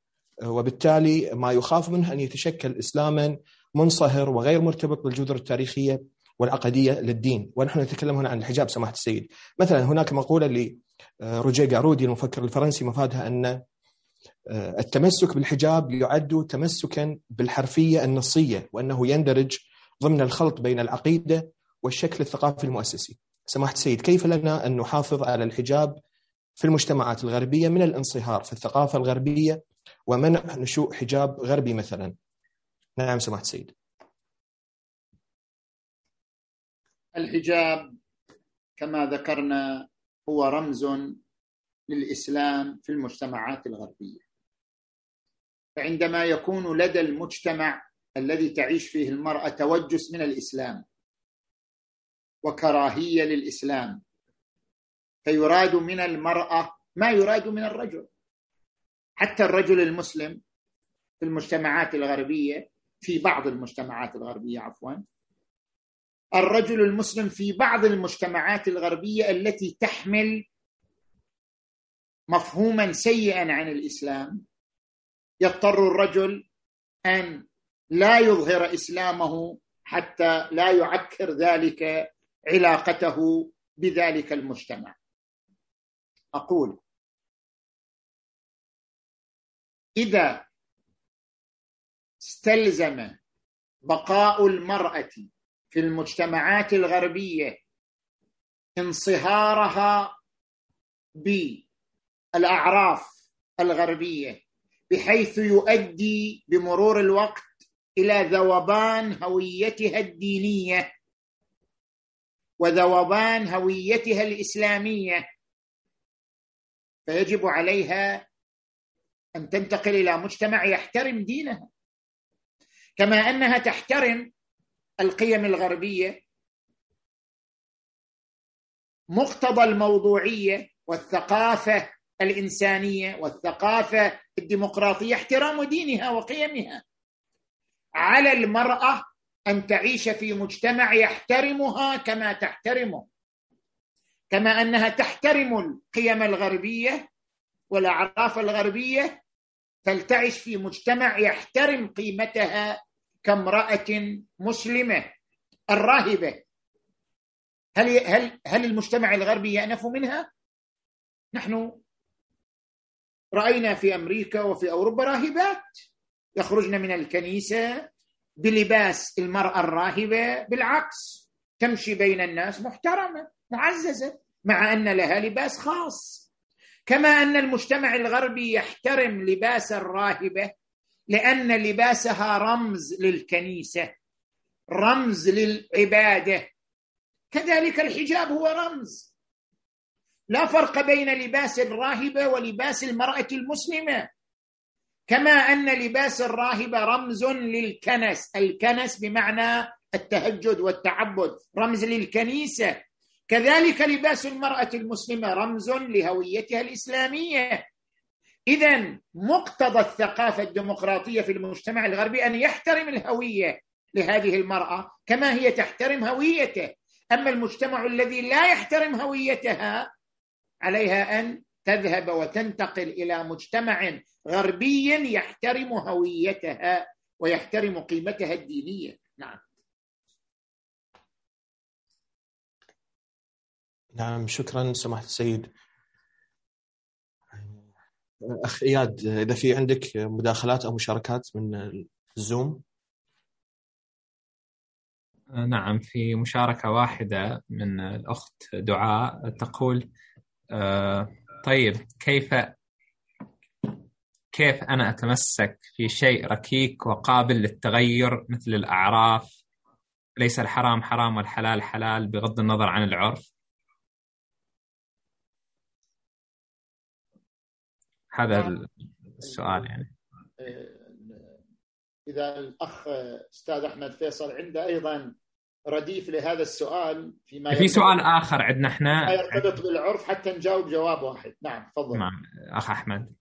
وبالتالي ما يخاف منه أن يتشكل إسلاما منصهر وغير مرتبط بالجذور التاريخية والعقدية للدين، ونحن نتكلم هنا عن الحجاب سماحة السيد. مثلا هناك مقولة لروجيه جارودي المفكر الفرنسي مفادها أن آه، التمسك بالحجاب يعد تمسكا بالحرفية النصية وأنه يندرج ضمن الخلط بين العقيدة والشكل الثقافي المؤسسي. سماحة السيد كيف لنا أن نحافظ على الحجاب في المجتمعات الغربية من الانصهار في الثقافة الغربية ومنع نشوء حجاب غربي مثلا. نعم سماحة السيد. الحجاب كما ذكرنا هو رمز للإسلام في المجتمعات الغربية. فعندما يكون لدى المجتمع الذي تعيش فيه المرأة توجس من الإسلام وكراهية للإسلام فيراد من المرأة ما يراد من الرجل. حتى الرجل المسلم في المجتمعات الغربية في بعض المجتمعات الغربية عفوا الرجل المسلم في بعض المجتمعات الغربية التي تحمل مفهوما سيئا عن الإسلام يضطر الرجل أن لا يظهر إسلامه حتى لا يعكر ذلك علاقته بذلك المجتمع. أقول إذا استلزم بقاء المرأة في المجتمعات الغربية انصهارها بالأعراف الغربية بحيث يؤدي بمرور الوقت إلى ذوبان هويتها الدينية وذوبان هويتها الإسلامية فيجب عليها أن تنتقل إلى مجتمع يحترم دينها. كما أنها تحترم القيم الغربية مقتضى الموضوعية والثقافة الإنسانية والثقافة الديمقراطية احترام دينها وقيمها. على المرأة أن تعيش في مجتمع يحترمها كما تحترمه. كما أنها تحترم القيم الغربية والأعراف الغربية تلتعش في مجتمع يحترم قيمتها كامرأة مسلمة الراهبة. هل هل هل المجتمع الغربي يأنف منها؟ نحن رأينا في أمريكا وفي أوروبا راهبات. يخرجن من الكنيسة بلباس المرأة الراهبة بالعكس تمشي بين الناس محترمة معززة مع أن لها لباس خاص. كما أن المجتمع الغربي يحترم لباس الراهبة لأن لباسها رمز للكنيسة رمز للعبادة. كذلك الحجاب هو رمز. لا فرق بين لباس الراهبة ولباس المرأة المسلمة. كما أن لباس الراهبة رمز للكنس الكنس بمعنى التهجد والتعبد رمز للكنيسة. كذلك لباس المرأة المسلمة رمز لهويتها الإسلامية. إذا مقتضى الثقافة الديمقراطية في المجتمع الغربي أن يحترم الهوية لهذه المرأة كما هي تحترم هويته. أما المجتمع الذي لا يحترم هويتها عليها أن تذهب وتنتقل إلى مجتمع غربي يحترم هويتها ويحترم قيمتها الدينية. نعم. نعم شكرا سماحة السيد. أخ إياد إذا في عندك مداخلات أو مشاركات من الزوم؟ نعم في مشاركة واحدة من الأخت دعاء تقول طيب كيف كيف أنا أتمسك في شيء ركيك وقابل للتغير مثل الأعراف؟ ليس الحرام حرام والحلال حلال بغض النظر عن العرف. هذا نعم. السؤال يعني. إذا الأخ أستاذ أحمد فيصل عنده أيضا رديف لهذا السؤال فيما في سؤال آخر عندنا إحنا. يرتبط بالعرف حتى نجاوب جواب واحد. نعم تفضل. نعم أخ أحمد.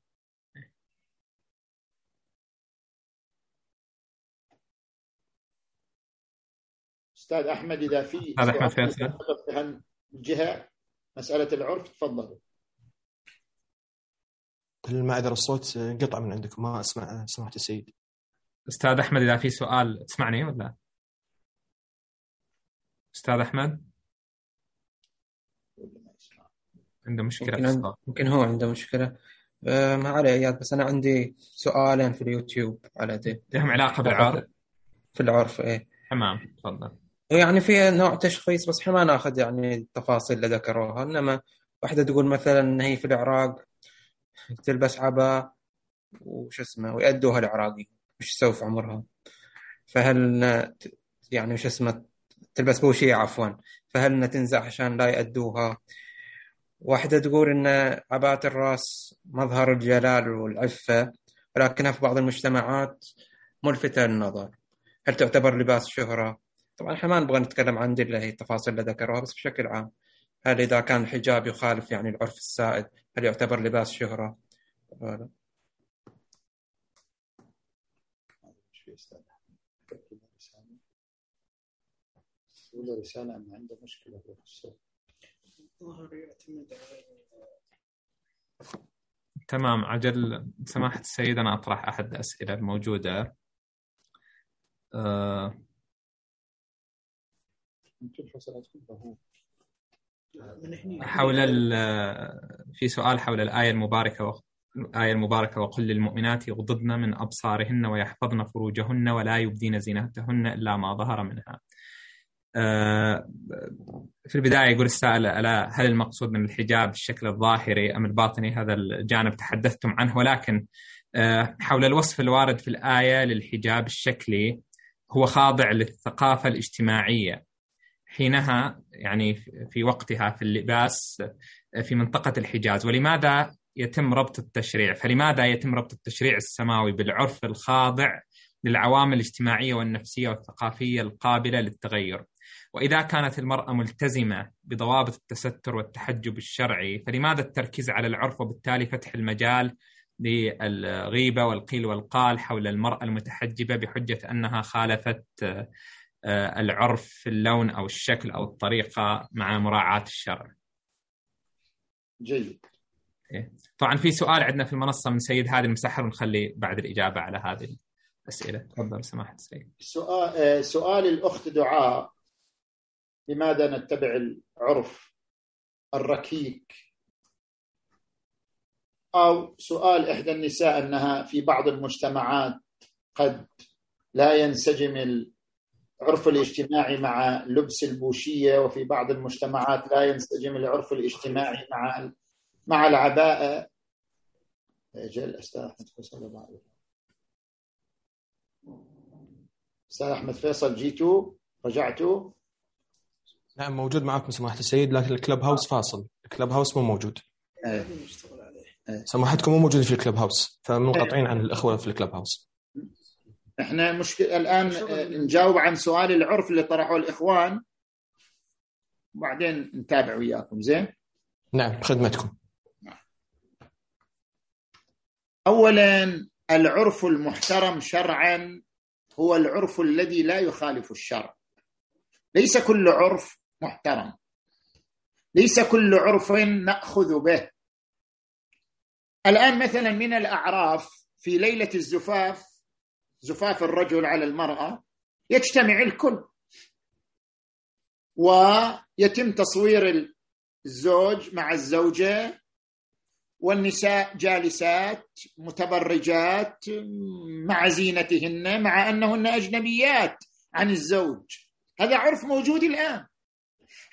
أستاذ أحمد إذا في أستاذ أحمد فيصل. في هالجهه مسألة العرف تفضلوا ما ادري الصوت انقطع من عندكم ما أسمع سمعت السيد أستاذ أحمد إذا في سؤال تسمعني ولا؟ أستاذ أحمد؟ عنده مشكلة ممكن, ممكن هو عنده مشكلة. أه ما عليه إياد بس أنا عندي سؤالين في اليوتيوب على دي. لهم علاقة بالعرف؟ في العرف إيه. تمام تفضل. يعني في نوع تشخيص بس إحنا ما ناخذ يعني التفاصيل اللي ذكروها إنما واحدة تقول مثلا إن هي في العراق تلبس عباء وش اسمه ويأدوها العراقي. وش تسوي في عمرها فهل يعني وش اسمه تلبس بوشية عفوا. فهل تنزع عشان لا يأدوها؟ واحدة تقول إن عباءة الرأس مظهر الجلال والعفة ولكنها في بعض المجتمعات ملفتة للنظر. هل تعتبر لباس شهرة؟ طبعا إحنا ما نبغى نتكلم عن دي اللي هي التفاصيل اللي ذكروها بس بشكل عام. هل إذا كان الحجاب يخالف يعني العرف السائد هل يعتبر لباس شهرة؟ ولا؟ ولا رسالة أن عنده مشكلة في الصوت الظاهر يعتمد على تمام عجل سماحة السيد أنا أطرح أحد الأسئلة الموجودة أه حول في سؤال حول الآية المباركة الآية المباركة وقل للمؤمنات يغضضن من أبصارهن ويحفظن فروجهن ولا يبدين زينتهن إلا ما ظهر منها. آه، في البداية يقول السائل ألا هل المقصود من الحجاب الشكل الظاهري أم الباطني؟ هذا الجانب تحدثتم عنه ولكن آه، حول الوصف الوارد في الآية للحجاب الشكلي هو خاضع للثقافة الاجتماعية. حينها يعني في وقتها في اللباس في منطقة الحجاز. ولماذا يتم ربط التشريع؟ فلماذا يتم ربط التشريع السماوي بالعرف الخاضع للعوامل الاجتماعية والنفسية والثقافية القابلة للتغير؟ وإذا كانت المرأة ملتزمة بضوابط التستر والتحجب الشرعي فلماذا التركيز على العرف وبالتالي فتح المجال للغيبة والقيل والقال حول المرأة المتحجبة بحجة أنها خالفت العرف في اللون أو الشكل أو الطريقة مع مراعاة الشرع. جيد. إيه. طبعا في سؤال عندنا في المنصة من سيد هادي المسحر ونخلي بعد الإجابة على هذه الأسئلة. تفضل سماحة السيد سؤال, آه، سؤال الأخت دعاء. لماذا نتبع العرف الركيك؟ أو سؤال إحدى النساء أنها في بعض المجتمعات قد لا ينسجم العرف الاجتماعي مع لبس البوشية وفي بعض المجتمعات لا ينسجم العرف الاجتماعي مع مع العباءة. جل أستاذ أحمد فيصل أستاذ أحمد فيصل جيتوا؟ رجعتوا؟ نعم موجود معكم سماحة السيد لكن الكلب هاوس فاصل. الكلب هاوس مو موجود. أيه. سماحتكم مو موجودين في الكلب هاوس فمنقطعين عن الأخوة في الكلب هاوس. إحنا مشكلة الآن نجاوب عن سؤال العرف اللي طرحه الإخوان. وبعدين نتابع وياكم زين؟ نعم خدمتكم أولا العرف المحترم شرعا هو العرف الذي لا يخالف الشرع. ليس كل عرف محترم. ليس كل عرف نأخذ به. الآن مثلا من الأعراف في ليلة الزفاف زفاف الرجل على المرأة يجتمع الكل. ويتم تصوير الزوج مع الزوجة. والنساء جالسات متبرجات مع زينتهن مع أنهن أجنبيات عن الزوج. هذا عرف موجود الآن.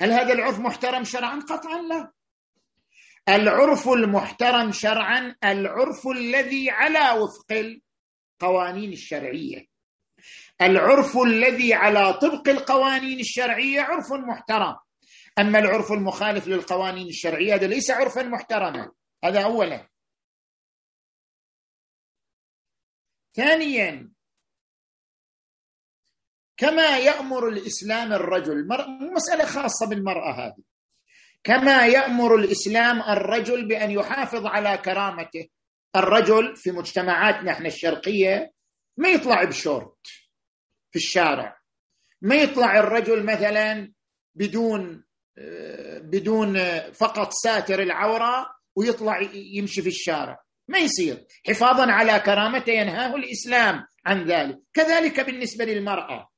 هل هذا العرف محترم شرعا؟ قطعا لا. العرف المحترم شرعا العرف الذي على وفق القوانين الشرعية. العرف الذي على طبق القوانين الشرعية عرف محترم. أما العرف المخالف للقوانين الشرعية هذا ليس عرفا محترما. هذا اولا. ثانيا كما يأمر الإسلام الرجل مسألة خاصة بالمرأة هذه. كما يأمر الإسلام الرجل بأن يحافظ على كرامته الرجل في مجتمعاتنا إحنا الشرقية ما يطلع بشورت في الشارع. ما يطلع الرجل مثلا بدون بدون فقط ساتر العورة ويطلع يمشي في الشارع. ما يصير. حفاظا على كرامته ينهاه الإسلام عن ذلك. كذلك بالنسبة للمرأة.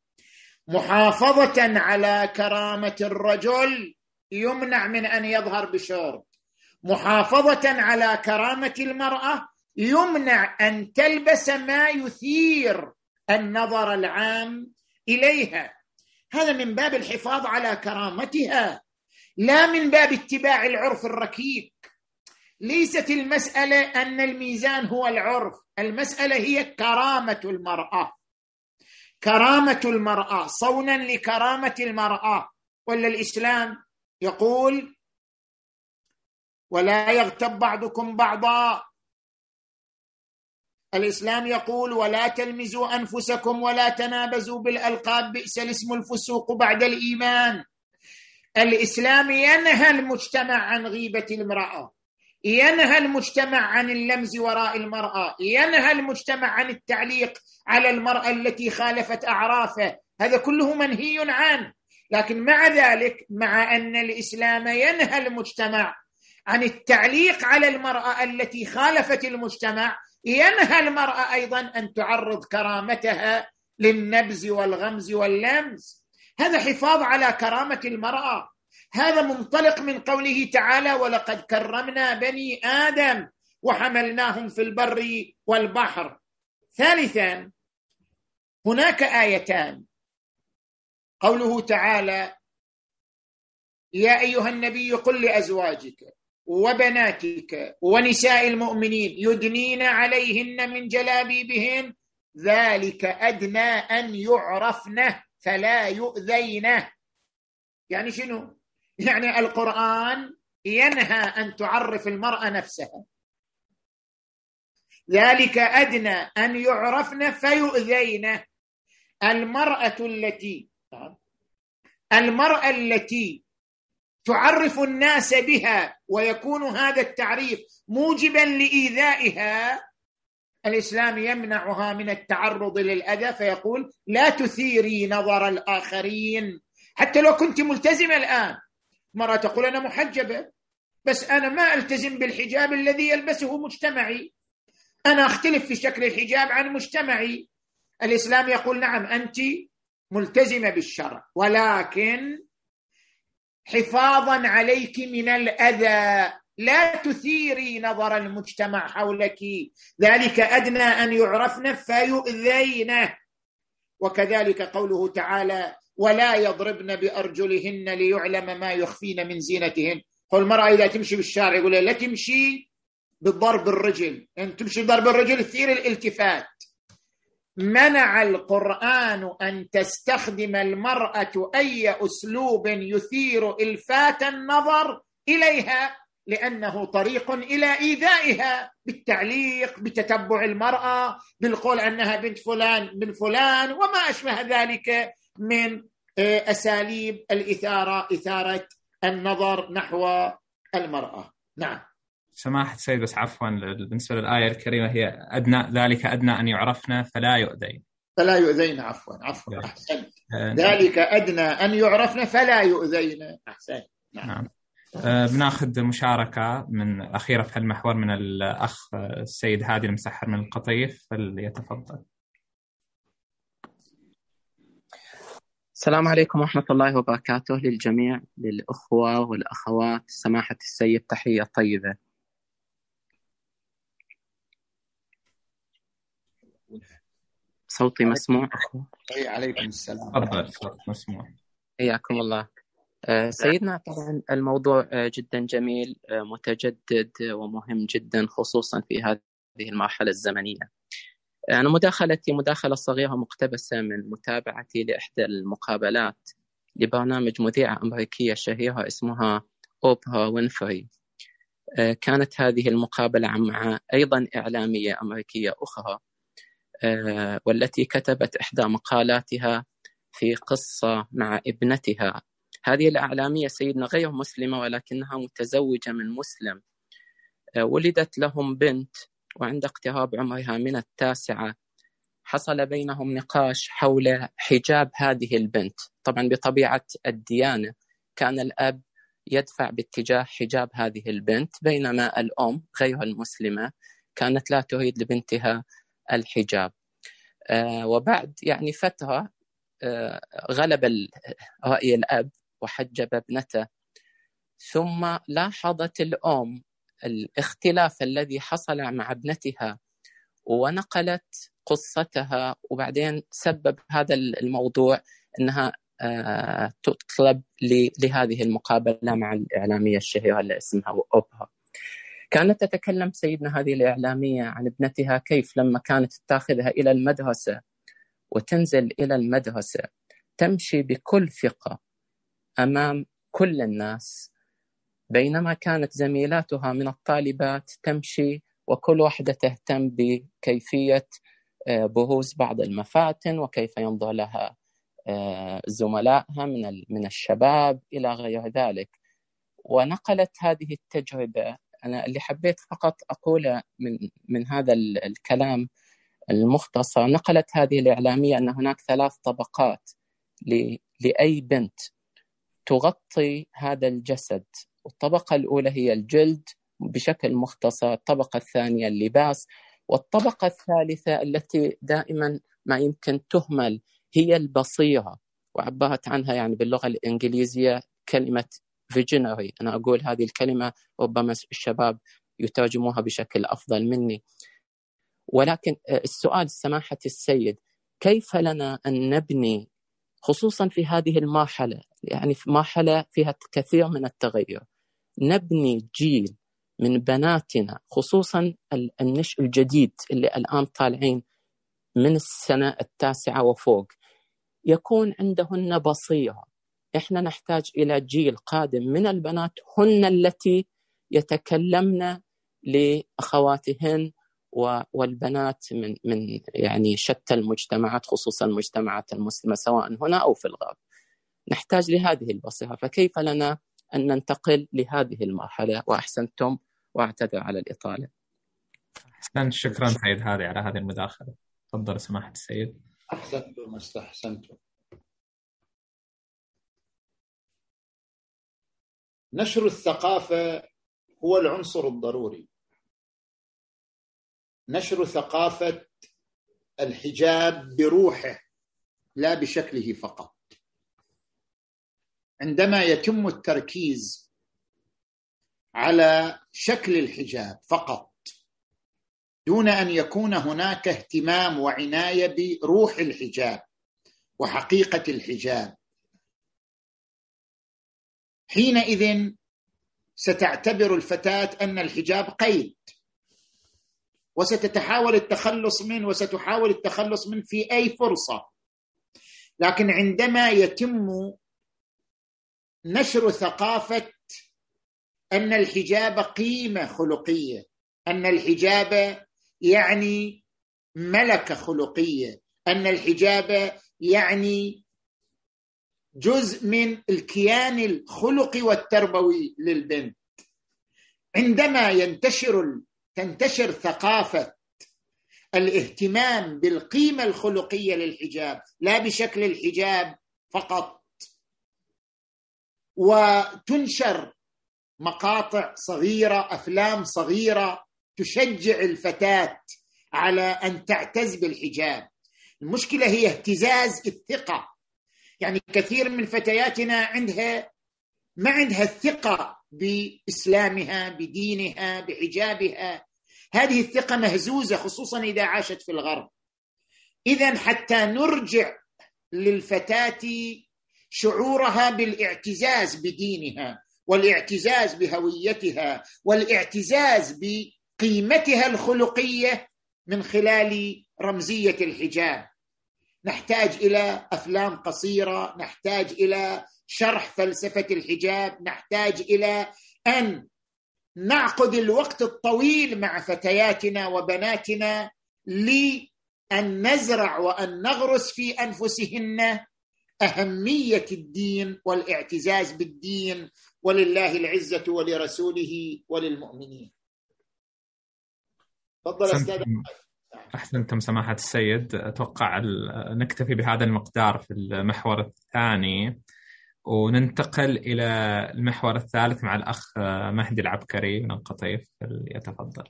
محافظة على كرامة الرجل يمنع من أن يظهر بشورت. محافظة على كرامة المرأة يمنع أن تلبس ما يثير النظر العام إليها. هذا من باب الحفاظ على كرامتها لا من باب اتباع العرف الركيك. ليست المسألة أن الميزان هو العرف المسألة هي كرامة المرأة. كرامة المرأة صونا لكرامة المرأة. ولا الإسلام يقول ولا يغتب بعضكم بعضا. الإسلام يقول ولا تلمزوا أنفسكم ولا تنابزوا بالألقاب بئس الاسم الفسوق بعد الإيمان. الإسلام ينهى المجتمع عن غيبة المرأة ينهى المجتمع عن اللمز وراء المرأة ينهى المجتمع عن التعليق على المرأة التي خالفت أعرافه. هذا كله منهي عنه. لكن مع ذلك مع أن الإسلام ينهى المجتمع عن التعليق على المرأة التي خالفت المجتمع ينهى المرأة أيضا أن تعرض كرامتها للنبز والغمز واللمز. هذا حفاظ على كرامة المرأة. هذا منطلق من قوله تعالى ولقد كرمنا بني آدم وحملناهم في البر والبحر ثالثا هناك آيتان. قوله تعالى يا أيها النبي قل لأزواجك وبناتك ونساء المؤمنين يدنين عليهن من جلابيبهن ذلك أدنى أن يعرفن فلا يؤذين يعني شنو؟ يعني القرآن ينهى أن تعرف المرأة نفسها. ذلك أدنى أن يعرفن فيؤذين المرأة التي المرأة التي تعرف الناس بها ويكون هذا التعريف موجبا لإيذائها. الإسلام يمنعها من التعرض للأذى فيقول لا تثيري نظر الآخرين. حتى لو كنت ملتزمة الآن مرة تقول أنا محجبة بس أنا ما ألتزم بالحجاب الذي يلبسه مجتمعي. أنا أختلف في شكل الحجاب عن مجتمعي. الإسلام يقول نعم أنت ملتزمة بالشرع ولكن حفاظا عليك من الأذى. لا تثيري نظر المجتمع حولك. ذلك أدنى أن يعرفن فيؤذين وكذلك قوله تعالى ولا يضربن بأرجلهن ليعلم ما يخفين من زينتهن. قل المراه إذا تمشي بالشارع يقول لا تمشي بضرب الرجل. إن تمشي بضرب الرجل تثير الالتفات. منع القرآن أن تستخدم المرأة أي أسلوب يثير إلفات النظر إليها لأنه طريق إلى إيذائها بالتعليق بتتبع المرأة بالقول أنها بنت فلان بن فلان وما أشبه ذلك من آه، أساليب الإثارة إثارة النظر نحو المرأة. نعم. سماحة السيد بس عفوا بالنسبة للآية الكريمة هي أدنى ذلك أدنى أن يعرفن فلا يؤذين. فلا يؤذين عفوا عفوا نعم. أحسنت. آه، ذلك أدنى أن يعرفن فلا يؤذين. أحسنت. نعم, نعم. آه، بناخذ مشاركة من أخيرة في المحور من الأخ السيد هادي المسحر من القطيف فليتفضل. السلام عليكم ورحمة الله وبركاته للجميع للأخوة والأخوات. سماحة السيد تحية طيبة. صوتي مسموع. أي عليكم السلام. تفضل مسموع. حياكم الله. آه، سيدنا طبعا الموضوع آه، جدا جميل آه، متجدد ومهم جدا خصوصا في هذه المرحلة الزمنية. أنا مداخلتي مداخلة صغيرة مقتبسة من متابعتي لإحدى المقابلات لبرنامج مذيعة أمريكية شهيرة اسمها أوبرا وينفري. كانت هذه المقابلة مع أيضا إعلامية أمريكية أخرى. والتي كتبت إحدى مقالاتها في قصة مع ابنتها. هذه الإعلامية سيدنا غير مسلمة ولكنها متزوجة من مسلم. آه، ولدت لهم بنت وعند اقتراب عمرها من التاسعة حصل بينهم نقاش حول حجاب هذه البنت. طبعا بطبيعة الديانة كان الأب يدفع باتجاه حجاب هذه البنت بينما الأم غير المسلمة كانت لا تريد لبنتها الحجاب آه، وبعد يعني فترة آه، غلب رأي الأب وحجب ابنته ثم لاحظت الأم الاختلاف الذي حصل مع ابنتها ونقلت قصتها وبعدين سبب هذا الموضوع إنها آه، تطلب لهذه المقابلة مع الإعلامية الشهيرة اللي اسمها اوبرا. كانت تتكلم سيدنا هذه الإعلامية عن ابنتها كيف لما كانت تاخذها إلى المدرسة وتنزل إلى المدرسة تمشي بكل ثقة أمام كل الناس. بينما كانت زميلاتها من الطالبات تمشي وكل واحدة تهتم بكيفية آه، بروز بعض المفاتن وكيف ينظر لها آه، زملائها من من الشباب إلى غير ذلك. ونقلت هذه التجربة أنا اللي حبيت فقط اقوله من من هذا الكلام المختصر نقلت هذه الإعلامية أن هناك ثلاث طبقات لأي بنت تغطي هذا الجسد. الطبقة الأولى هي الجلد بشكل مختصر الطبقة الثانية اللباس والطبقة الثالثة التي دائما ما يمكن تهمل هي البصيرة. وعبرت عنها يعني باللغة الإنجليزية كلمة فيجنري أنا أقول هذه الكلمة ربما الشباب يترجموها بشكل أفضل مني. ولكن السؤال سماحة السيد كيف لنا أن نبني خصوصا في هذه المرحلة؟ يعني في مرحلة فيها كثير من التغير. نبني جيل من بناتنا خصوصا النشء الجديد اللي الآن طالعين من السنة التاسعة وفوق. يكون عندهن بصيرة. إحنا نحتاج إلى جيل قادم من البنات هن التي يتكلمن لأخواتهن والبنات من من يعني شتى المجتمعات خصوصا المجتمعات المسلمة سواء هنا أو في الغرب. نحتاج لهذه البصيرة، فكيف لنا أن ننتقل لهذه المرحلة؟ وأحسنتم وأعتذر على الإطالة. أحسنت. شكرا سيد هادي على هذه المداخلة. تفضل سماحة السيد. أحسنتم استحسنتم نشر الثقافة هو العنصر الضروري. نشر ثقافة الحجاب بروحه لا بشكله فقط. عندما يتم التركيز على شكل الحجاب فقط دون أن يكون هناك اهتمام وعناية بروح الحجاب وحقيقة الحجاب حينئذ ستعتبر الفتاة أن الحجاب قيد. وستتحاول التخلص منه وستحاول التخلص منه في أي فرصة. لكن عندما يتم نشر ثقافة أن الحجاب قيمة خلقية أن الحجاب يعني ملكة خلقية أن الحجاب يعني جزء من الكيان الخلقي والتربوي للبنت. عندما ينتشر تنتشر ثقافة الاهتمام بالقيمة الخلقية للحجاب لا بشكل الحجاب فقط وتنشر مقاطع صغيرة أفلام صغيرة تشجع الفتاة على أن تعتز بالحجاب. المشكلة هي اهتزاز الثقة. يعني كثير من فتياتنا عندها ما عندها الثقة بإسلامها بدينها بحجابها. هذه الثقة مهزوزة خصوصا إذا عاشت في الغرب. اذا حتى نرجع للفتاة شعورها بالاعتزاز بدينها والاعتزاز بهويتها والاعتزاز بقيمتها الخلقية من خلال رمزية الحجاب. نحتاج إلى أفلام قصيرة نحتاج إلى شرح فلسفة الحجاب نحتاج إلى أن نعقد الوقت الطويل مع فتياتنا وبناتنا لأن نزرع وأن نغرس في أنفسهن أهمية الدين والاعتزاز بالدين ولله العزة ولرسوله وللمؤمنين. تفضل أستاذ أحسنتم سماحة السيد. أتوقع نكتفي بهذا المقدار في المحور الثاني. وننتقل إلى المحور الثالث مع الأخ مهدي العبكري. من القطيف فليتفضل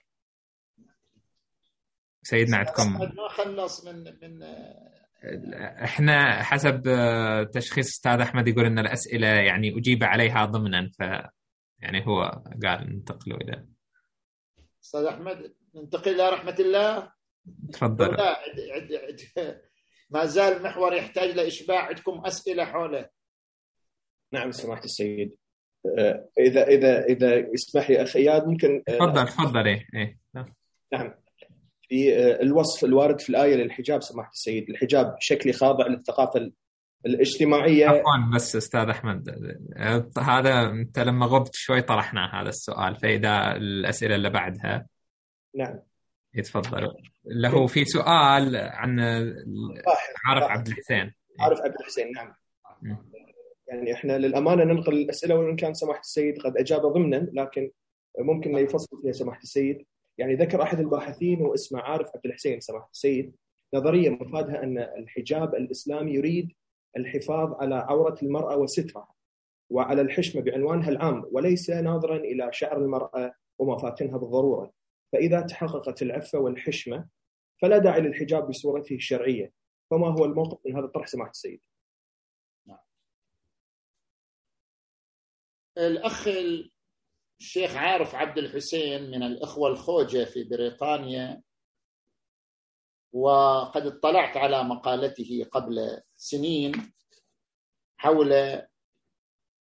سيدنا عندكم. ما خلص من من إحنا حسب تشخيص أستاذ أحمد يقول إن الأسئلة يعني أجيب عليها ضمنا ف يعني هو قال ننتقلوا إلى أستاذ أحمد ننتقل إلى رحمة الله. تفضل. لا ما زال المحور يحتاج لإشباع. عندكم أسئلة حوله نعم سماحة السيد. آه، اذا اذا إذا يسمح لي اخ إياد ممكن آه، تفضل تفضل. إيه إيه. نعم. في آه، الوصف الوارد في الآية للحجاب سماحة السيد. الحجاب شكلي خاضع للثقافة الاجتماعية. عفوا بس أستاذ أحمد هذا أنت لما غبت شوي طرحنا هذا السؤال فإذا الأسئلة اللي بعدها. نعم. يتفضل له في سؤال عن عارف عبد الحسين. عارف عبد الحسين نعم. يعني إحنا للأمانة ننقل الأسئلة وإن كان سماحة السيد قد أجاب ضمنا لكن ممكن يفصل فيها سماحة السيد. يعني ذكر أحد الباحثين واسمه عارف عبد الحسين سماحة السيد نظرية مفادها أن الحجاب الإسلامي يريد الحفاظ على عورة المرأة وسترها وعلى الحشمة بعنوانها العام وليس ناظرا إلى شعر المرأة ومفاتنها بالضرورة. فإذا تحققت العفة والحشمة فلا داعي للحجاب بصورته الشرعية. فما هو الموقف من هذا الطرح سماحة السيد؟ الأخ الشيخ عارف عبد الحسين من الإخوة الخوجة في بريطانيا وقد اطلعت على مقالته قبل سنين حول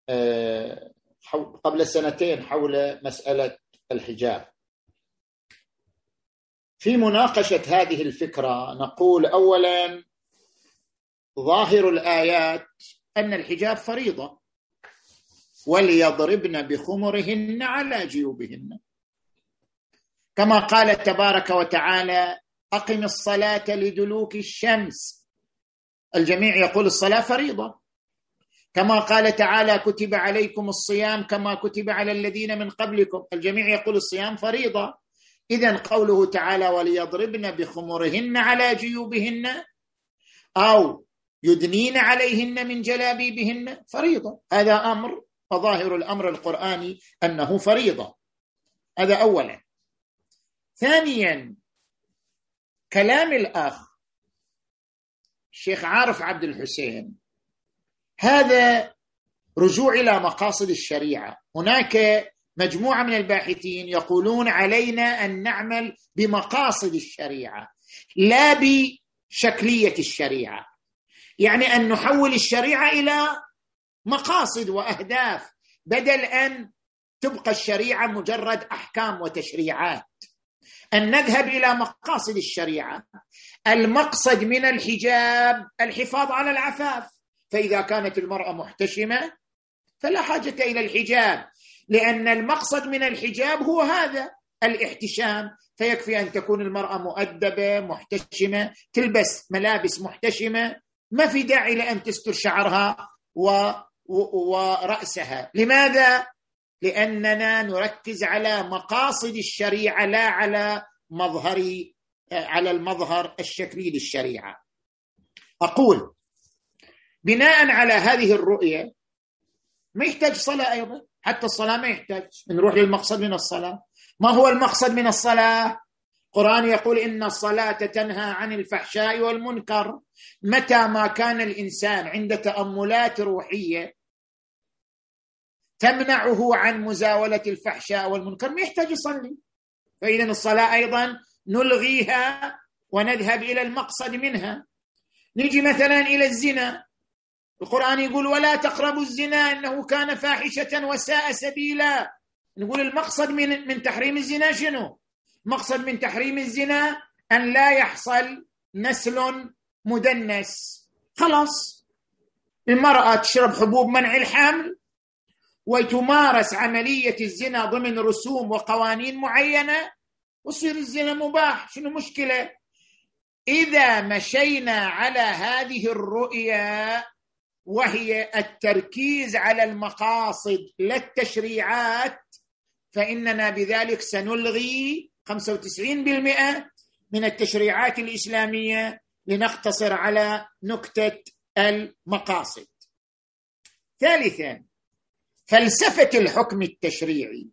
آه، قبل سنتين حول مسألة الحجاب. في مناقشة هذه الفكرة نقول أولا ظاهر الآيات أن الحجاب فريضة وليضربن بخمرهن على جيوبهن. كما قال تبارك وتعالى أقم الصلاة لدلوك الشمس. الجميع يقول الصلاة فريضة. كما قال تعالى كتب عليكم الصيام كما كتب على الذين من قبلكم. الجميع يقول الصيام فريضة. اذا قوله تعالى وليضربن بخمرهن على جيوبهن أو يدنين عليهن من جلابيبهن فريضة. هذا أمر فظاهر الأمر القرآني أنه فريضة. هذا اولا. ثانيا كلام الأخ الشيخ عارف عبد الحسين. هذا رجوع إلى مقاصد الشريعة. هناك مجموعة من الباحثين يقولون علينا أن نعمل بمقاصد الشريعة لا بشكلية الشريعة. يعني أن نحول الشريعة إلى مقاصد وأهداف بدل أن تبقى الشريعة مجرد أحكام وتشريعات. أن نذهب إلى مقاصد الشريعة. المقصد من الحجاب الحفاظ على العفاف. فإذا كانت المرأة محتشمة فلا حاجة إلى الحجاب. لأن المقصد من الحجاب هو هذا الاحتشام. فيكفي أن تكون المرأة مؤدبة محتشمة تلبس ملابس محتشمة ما في داعي لأن تستر شعرها و ورأسها. لماذا؟ لأننا نركز على مقاصد الشريعة لا على مظهر على المظهر الشكلي للشريعة. أقول بناء على هذه الرؤية ما يحتاج صلاة أيضا؟ حتى الصلاة ما يحتاج. نروح للمقصد من الصلاة. ما هو المقصد من الصلاة؟ القرآن يقول إن الصلاة تنهى عن الفحشاء والمنكر. متى ما كان الإنسان عند تأملات روحية تمنعه عن مزاولة الفحشاء والمنكر ما يحتاج يصلي. فإذا الصلاة أيضا نلغيها ونذهب إلى المقصد منها. نيجي مثلا إلى الزنا. القرآن يقول ولا تقربوا الزنا إنه كان فاحشة وساء سبيلا. نقول المقصد من من تحريم الزنا شنو؟ مقصد من تحريم الزنا أن لا يحصل نسل مدنس. خلاص. المرأة تشرب حبوب منع الحمل وتمارس عملية الزنا ضمن رسوم وقوانين معينة ويصير الزنا مباح. شنو مشكلة؟ إذا مشينا على هذه الرؤيه وهي التركيز على المقاصد لا التشريعات فإننا بذلك سنلغي 95% من التشريعات الإسلامية لنقتصر على نكتة المقاصد. ثالثا فلسفة الحكم التشريعي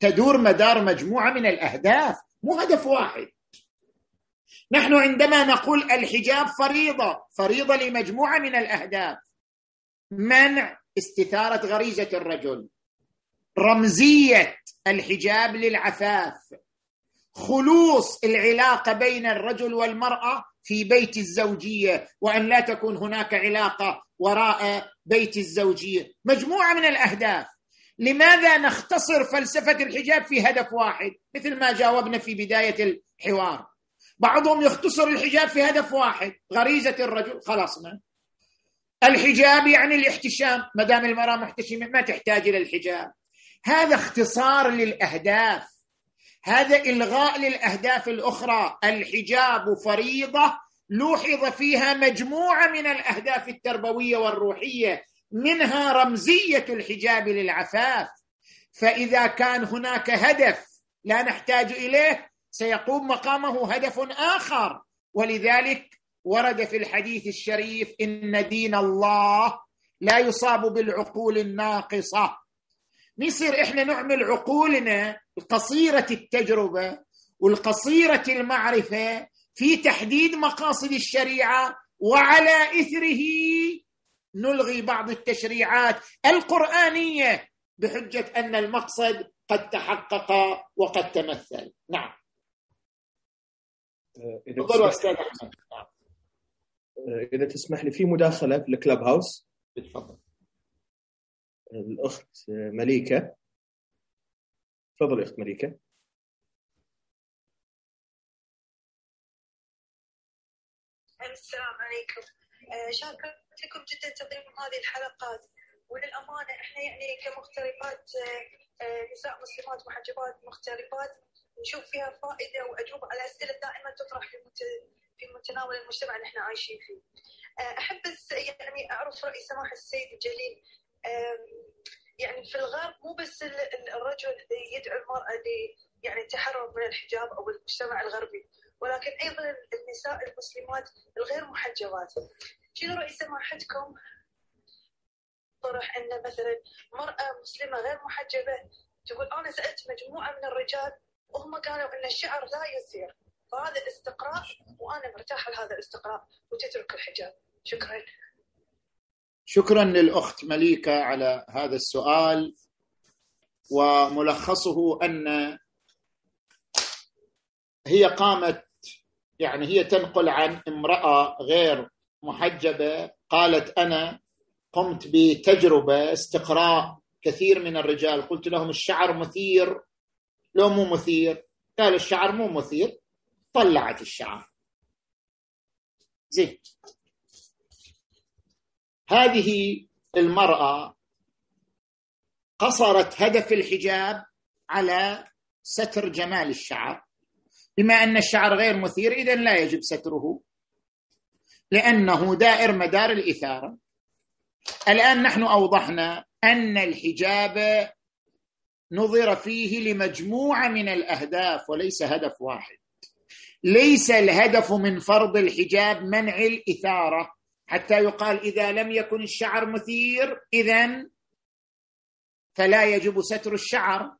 تدور مدار مجموعة من الأهداف مو هدف واحد. نحن عندما نقول الحجاب فريضة فريضة لمجموعة من الأهداف. منع استثارة غريزة الرجل. رمزية الحجاب للعفاف. خلوص العلاقة بين الرجل والمرأة في بيت الزوجية وأن لا تكون هناك علاقة وراء بيت الزوجية. مجموعة من الأهداف. لماذا نختصر فلسفة الحجاب في هدف واحد؟ مثل ما جاوبنا في بداية الحوار. بعضهم يختصر الحجاب في هدف واحد غريزة الرجل. خلصنا الحجاب يعني الاحتشام. ما دام المرأة محتشمة ما تحتاج إلى الحجاب. هذا اختصار للأهداف. هذا إلغاء للأهداف الأخرى. الحجاب فريضة لوحظ فيها مجموعة من الأهداف التربوية والروحية منها رمزية الحجاب للعفاف. فإذا كان هناك هدف لا نحتاج إليه سيقوم مقامه هدف آخر. ولذلك ورد في الحديث الشريف إن دين الله لا يصاب بالعقول الناقصة. نصير إحنا نعمل عقولنا القصيرة التجربة والقصيرة المعرفة في تحديد مقاصد الشريعة وعلى إثره نلغي بعض التشريعات القرآنية بحجة أن المقصد قد تحقق وقد تمثل. نعم. تفضلوا أستاذ أحمد. نعم. إذا تسمح لي في مداخلة في الكلب هاوس؟ تفضل. الأخت مليكة. تفضل أخت مليكة. السلام عليكم. آه، شاكرتكم جدا تقديم هذه الحلقات. وللأمانة إحنا يعني كمغتربات آه، آه، نساء مسلمات محجبات مغتربات نشوف فيها فائدة وأجوبة. على اسئله دائما تطرح في متناول المجتمع اللي إحنا عايشين فيه. أحب بس يعني أعرف رأي سماحه السيد الجليل يعني في الغرب مو بس الرجل يدعو المرأة ل يعني التحرر من الحجاب أو المجتمع الغربي ولكن أيضا النساء المسلمات الغير محجبات. شنو رأي سماحتكم طرح أن مثلا مرأة مسلمة غير محجبة تقول أنا سالت مجموعة من الرجال وهم قالوا إن الشعر لا يثير فهذا استقراء وأنا مرتاحة لهذا الاستقراء وتترك الحجاب. شكرا. شكرا للأخت مليكة على هذا السؤال. وملخصه أن هي قامت يعني هي تنقل عن امرأة غير محجبة. قالت أنا قمت بتجربة استقراء كثير من الرجال. قلت لهم الشعر مثير لو مو مثير؟ قال الشعر مو مثير. طلعت الشعر. زين. هذه المرأة قصرت هدف الحجاب على ستر جمال الشعر. بما أن الشعر غير مثير إذا لا يجب ستره. لأنه دائر مدار الإثارة. الآن نحن أوضحنا أن الحجاب نظر فيه لمجموعة من الأهداف وليس هدف واحد. ليس الهدف من فرض الحجاب منع الإثارة. حتى يقال إذا لم يكن الشعر مثير اذا فلا يجب ستر الشعر.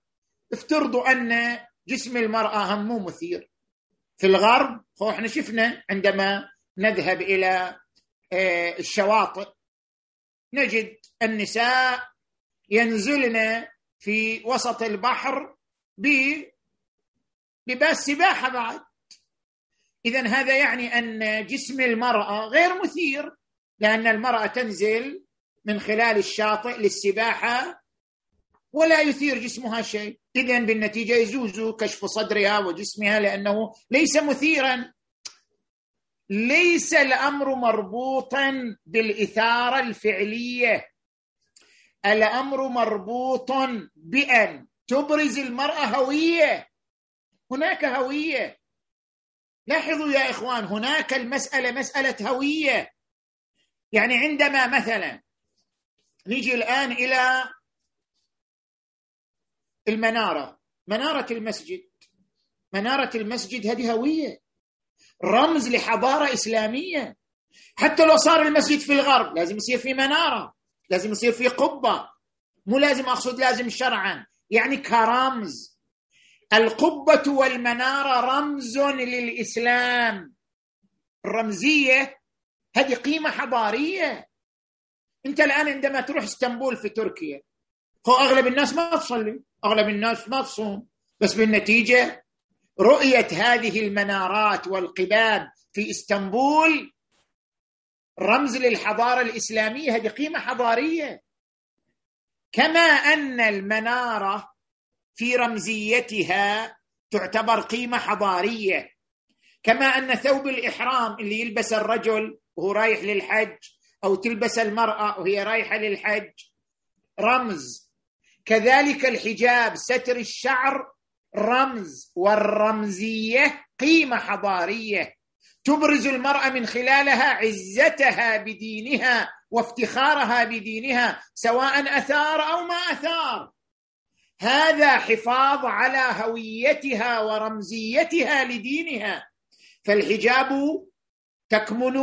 افترضوا أن جسم المرأة هم مو مثير. في الغرب هو إحنا شفنا عندما نذهب إلى آه، الشواطئ نجد النساء ينزلن في وسط البحر بلباس سباحة بعد. اذا هذا يعني أن جسم المرأة غير مثير لأن المرأة تنزل من خلال الشاطئ للسباحة ولا يثير جسمها شيء. اذا بالنتيجة يجوز كشف صدرها وجسمها لأنه ليس مثيرا. ليس الأمر مربوطا بالإثارة الفعلية. الأمر مربوط بأن تبرز المرأة هوية. هناك هوية. لاحظوا يا إخوان هناك المسألة مسألة هوية. يعني عندما مثلا نيجي الآن إلى المنارة منارة المسجد. منارة المسجد هذه هوية. رمز لحضارة إسلامية. حتى لو صار المسجد في الغرب لازم يصير في منارة لازم يصير في قبة. مو لازم أقصد لازم شرعا. يعني كرمز. القبة والمنارة رمز للإسلام. الرمزيه هذه قيمة حضارية. أنت الآن عندما تروح إسطنبول في تركيا هو أغلب الناس ما تصلي أغلب الناس ما تصوم بس بالنتيجة رؤية هذه المنارات والقباب في إسطنبول رمز للحضارة الإسلامية. هذه قيمة حضارية. كما أن المنارة في رمزيتها تعتبر قيمة حضارية. كما أن ثوب الإحرام اللي يلبس الرجل وهو رايح للحج أو تلبس المرأة وهي رايحة للحج رمز. كذلك الحجاب ستر الشعر رمز والرمزية قيمة حضارية. تبرز المرأة من خلالها عزتها بدينها وافتخارها بدينها سواء أثار أو ما أثار. هذا حفاظ على هويتها ورمزيتها لدينها. فالحجاب تكمن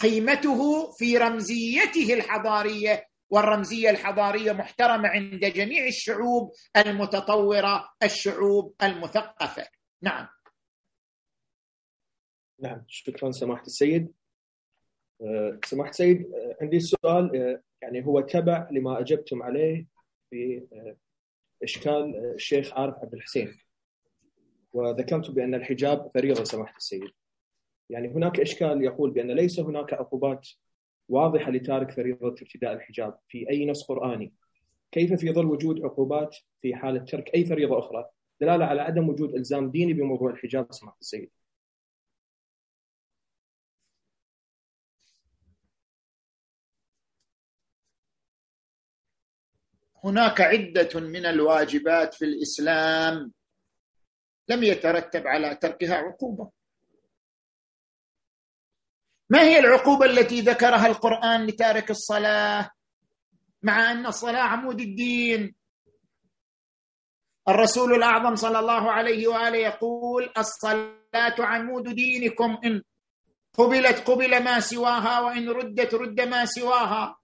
قيمته في رمزيته الحضارية والرمزية الحضارية محترمة عند جميع الشعوب المتطورة الشعوب المثقفة. نعم. نعم شكرا سماحة السيد. أه، سماحة السيد أه، عندي سؤال أه، يعني هو تبع لما أجبتم عليه في إشكال الشيخ عارف عبد الحسين. وذكرت بأن الحجاب فريضة سماحه السيد. يعني هناك إشكال يقول بأن ليس هناك عقوبات واضحة لتارك فريضة ارتداء الحجاب في أي نص قرآني. كيف في ظل وجود عقوبات في حاله ترك أي فريضة أخرى؟ دلالة على عدم وجود إلزام ديني بموضوع الحجاب سماحه السيد. هناك عدة من الواجبات في الإسلام لم يترتب على تركها عقوبة. ما هي العقوبة التي ذكرها القرآن لتارك الصلاة مع أن الصلاة عمود الدين؟ الرسول الأعظم صلى الله عليه وآله يقول الصلاة عمود دينكم إن قبلت قبل ما سواها وإن ردت رد ما سواها.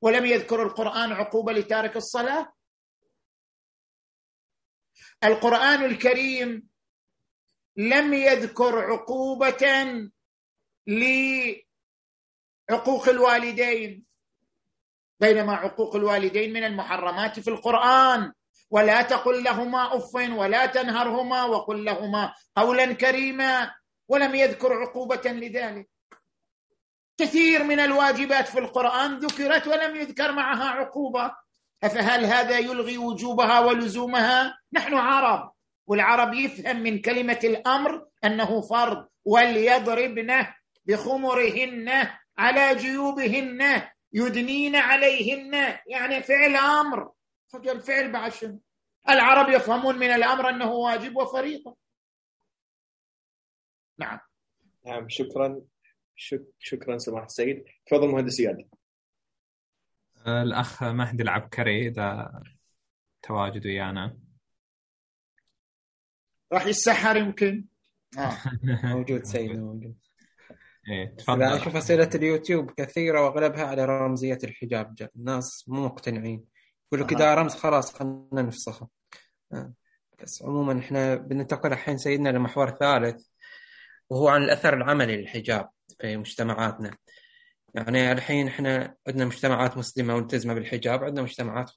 ولم يذكر القرآن عقوبة لتارك الصلاة؟ القرآن الكريم لم يذكر عقوبة لعقوق الوالدين بينما عقوق الوالدين من المحرمات في القرآن. ولا تقل لهما أف ولا تنهرهما وقل لهما قولا كريما. ولم يذكر عقوبة لذلك. كثير من الواجبات في القرآن ذكرت ولم يذكر معها عقوبة. أفهل هذا يلغي وجوبها ولزومها؟ نحن عرب والعرب يفهم من كلمة الأمر أنه فرض. وليضربن بخمرهن على جيوبهن يدنين عليهن. يعني فعل أمر. الفعل بعد شنو العرب يفهمون من الأمر أنه واجب وفريضة. نعم. نعم شكرا. شك شكرا سماحه السيد تفضل مهندس اياد الأخ مهدي العبكري إذا تواجد ويانا. راح يتسحر يمكن. آه. موجود سيدنا موجود. إيه تفضل. أشوف أسئلة اليوتيوب كثيرة وأغلبها على رمزية الحجاب الناس مو مقتنعين. يقولوا كذا رمز خلاص خلينا نفسخه. آه. بس عموما إحنا بننتقل الحين سيدنا لمحور ثالث وهو عن الأثر العملي للحجاب. في مجتمعاتنا. يعني الحين إحنا عندنا مجتمعات مسلمة ملتزمة بالحجاب عندنا مجتمعات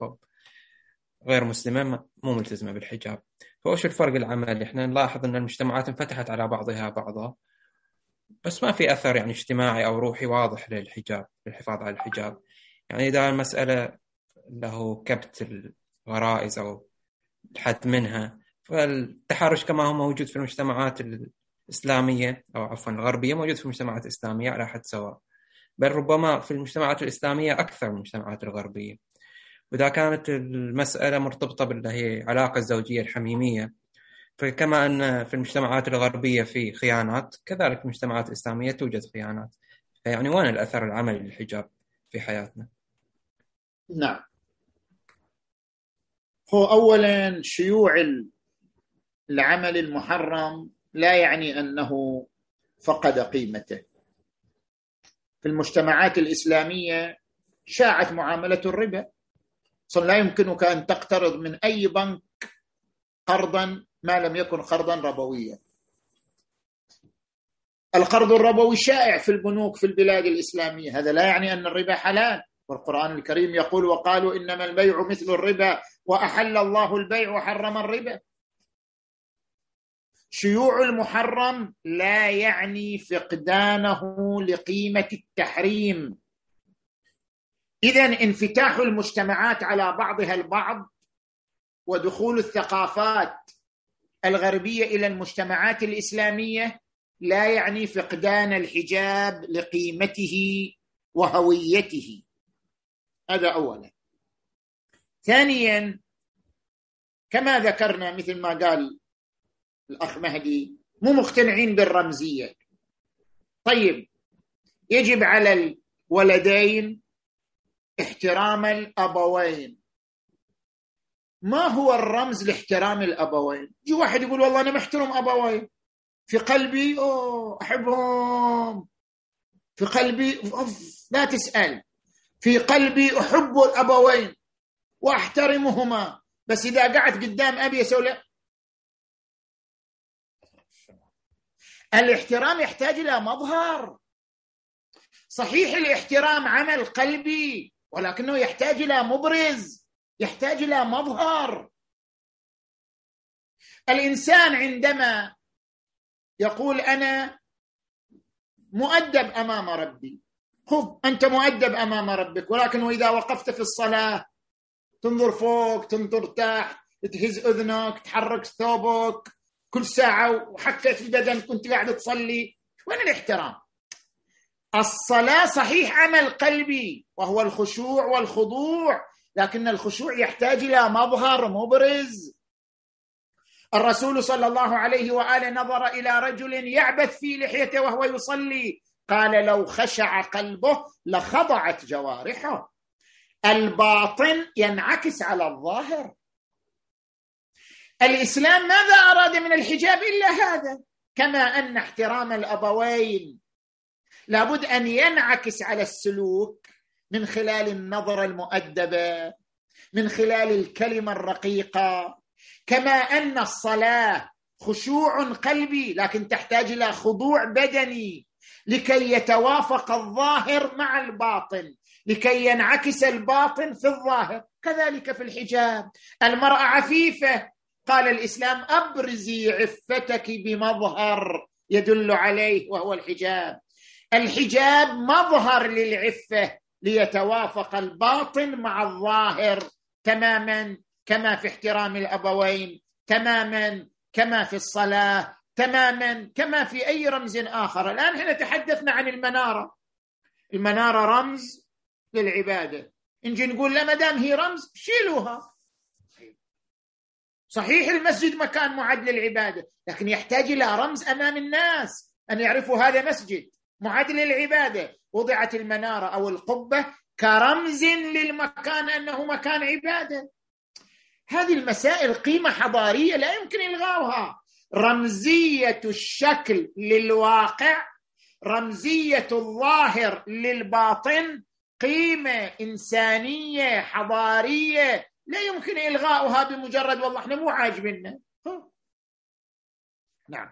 غير مسلمة مو ملتزمة بالحجاب. فوش الفرق العملي؟ إحنا نلاحظ إن المجتمعات انفتحت على بعضها بعضا بس ما في أثر يعني اجتماعي أو روحي واضح للحجاب للحفاظ على الحجاب. يعني إذا المسألة له كبت الغرائز أو الحد منها فالتحرش كما هو موجود في المجتمعات الاسلاميه أو عفوا الغربيه موجود في المجتمعات الإسلامية على حد سواء. بل ربما في المجتمعات الإسلامية أكثر من المجتمعات الغربية. وإذا كانت المسألة مرتبطة باللي هي علاقة الزوجيه الحميمية فكما أن في المجتمعات الغربية في خيانات كذلك في المجتمعات الإسلامية توجد خيانات. يعني وين الأثر العملي للحجاب في حياتنا؟ نعم. هو أولا شيوع العمل المحرم لا يعني أنه فقد قيمته. في المجتمعات الإسلامية شاعت معاملة الربا. أصلا لا يمكنك أن تقترض من أي بنك قرضا ما لم يكن قرضا ربويا. القرض الربوي شائع في البنوك في البلاد الإسلامية. هذا لا يعني أن الربا حلال. والقرآن الكريم يقول وقالوا إنما البيع مثل الربا وأحل الله البيع وحرم الربا. شيوع المحرم لا يعني فقدانه لقيمة التحريم. اذا انفتاح المجتمعات على بعضها البعض ودخول الثقافات الغربية إلى المجتمعات الإسلامية لا يعني فقدان الحجاب لقيمته وهويته. هذا اولا. ثانيا كما ذكرنا مثل ما قال الأخ مهدي مو مقتنعين بالرمزية. طيب يجب على الولدين احترام الأبوين. ما هو الرمز لاحترام الأبوين؟ يجي واحد يقول والله أنا محترم أبوي في قلبي أوه أحبهم. في قلبي أوف لا تسأل. في قلبي أحب الأبوين وأحترمهما. بس إذا قعدت قدام أبي أسوي الاحترام يحتاج إلى مظهر. صحيح الاحترام عمل قلبي ولكنه يحتاج إلى مبرز يحتاج إلى مظهر. الإنسان عندما يقول أنا مؤدب أمام ربي. خذ أنت مؤدب أمام ربك ولكن واذا وقفت في الصلاة تنظر فوق تنظر تحت تهز أذنك تحرك ثوبك كل ساعة وحكيت في بدنك وانت قاعد تصلي وين الاحترام؟ الصلاة صحيح عمل قلبي وهو الخشوع والخضوع لكن الخشوع يحتاج إلى مظهر مبرز. الرسول صلى الله عليه وآله نظر إلى رجل يعبث في لحيته وهو يصلي. قال لو خشع قلبه لخضعت جوارحه. الباطن ينعكس على الظاهر. الإسلام ماذا أراد من الحجاب إلا هذا؟ كما أن احترام الأبوين لابد أن ينعكس على السلوك من خلال النظره المؤدبه من خلال الكلمة الرقيقة. كما أن الصلاة خشوع قلبي لكن تحتاج إلى خضوع بدني لكي يتوافق الظاهر مع الباطن لكي ينعكس الباطن في الظاهر. كذلك في الحجاب. المرأة عفيفة قال الإسلام أبرزي عفتك بمظهر يدل عليه وهو الحجاب. الحجاب مظهر للعفة ليتوافق الباطن مع الظاهر تماما كما في احترام الأبوين تماما كما في الصلاة تماما كما في أي رمز آخر. الآن إحنا تحدثنا عن المنارة. المنارة رمز للعبادة. نجي نقول لا ما دام هي رمز شيلوها. صحيح المسجد مكان معد للعبادة لكن يحتاج إلى رمز أمام الناس أن يعرفوا هذا مسجد. معد للعبادة. وضعت المنارة أو القبة كرمز للمكان أنه مكان عبادة. هذه المسائل قيمة حضارية لا يمكن إلغاؤها. رمزية الشكل للواقع رمزية الظاهر للباطن قيمة إنسانية حضارية لا يمكن إلغاؤها بمجرد والله إحنا مو عاجبنا نعم.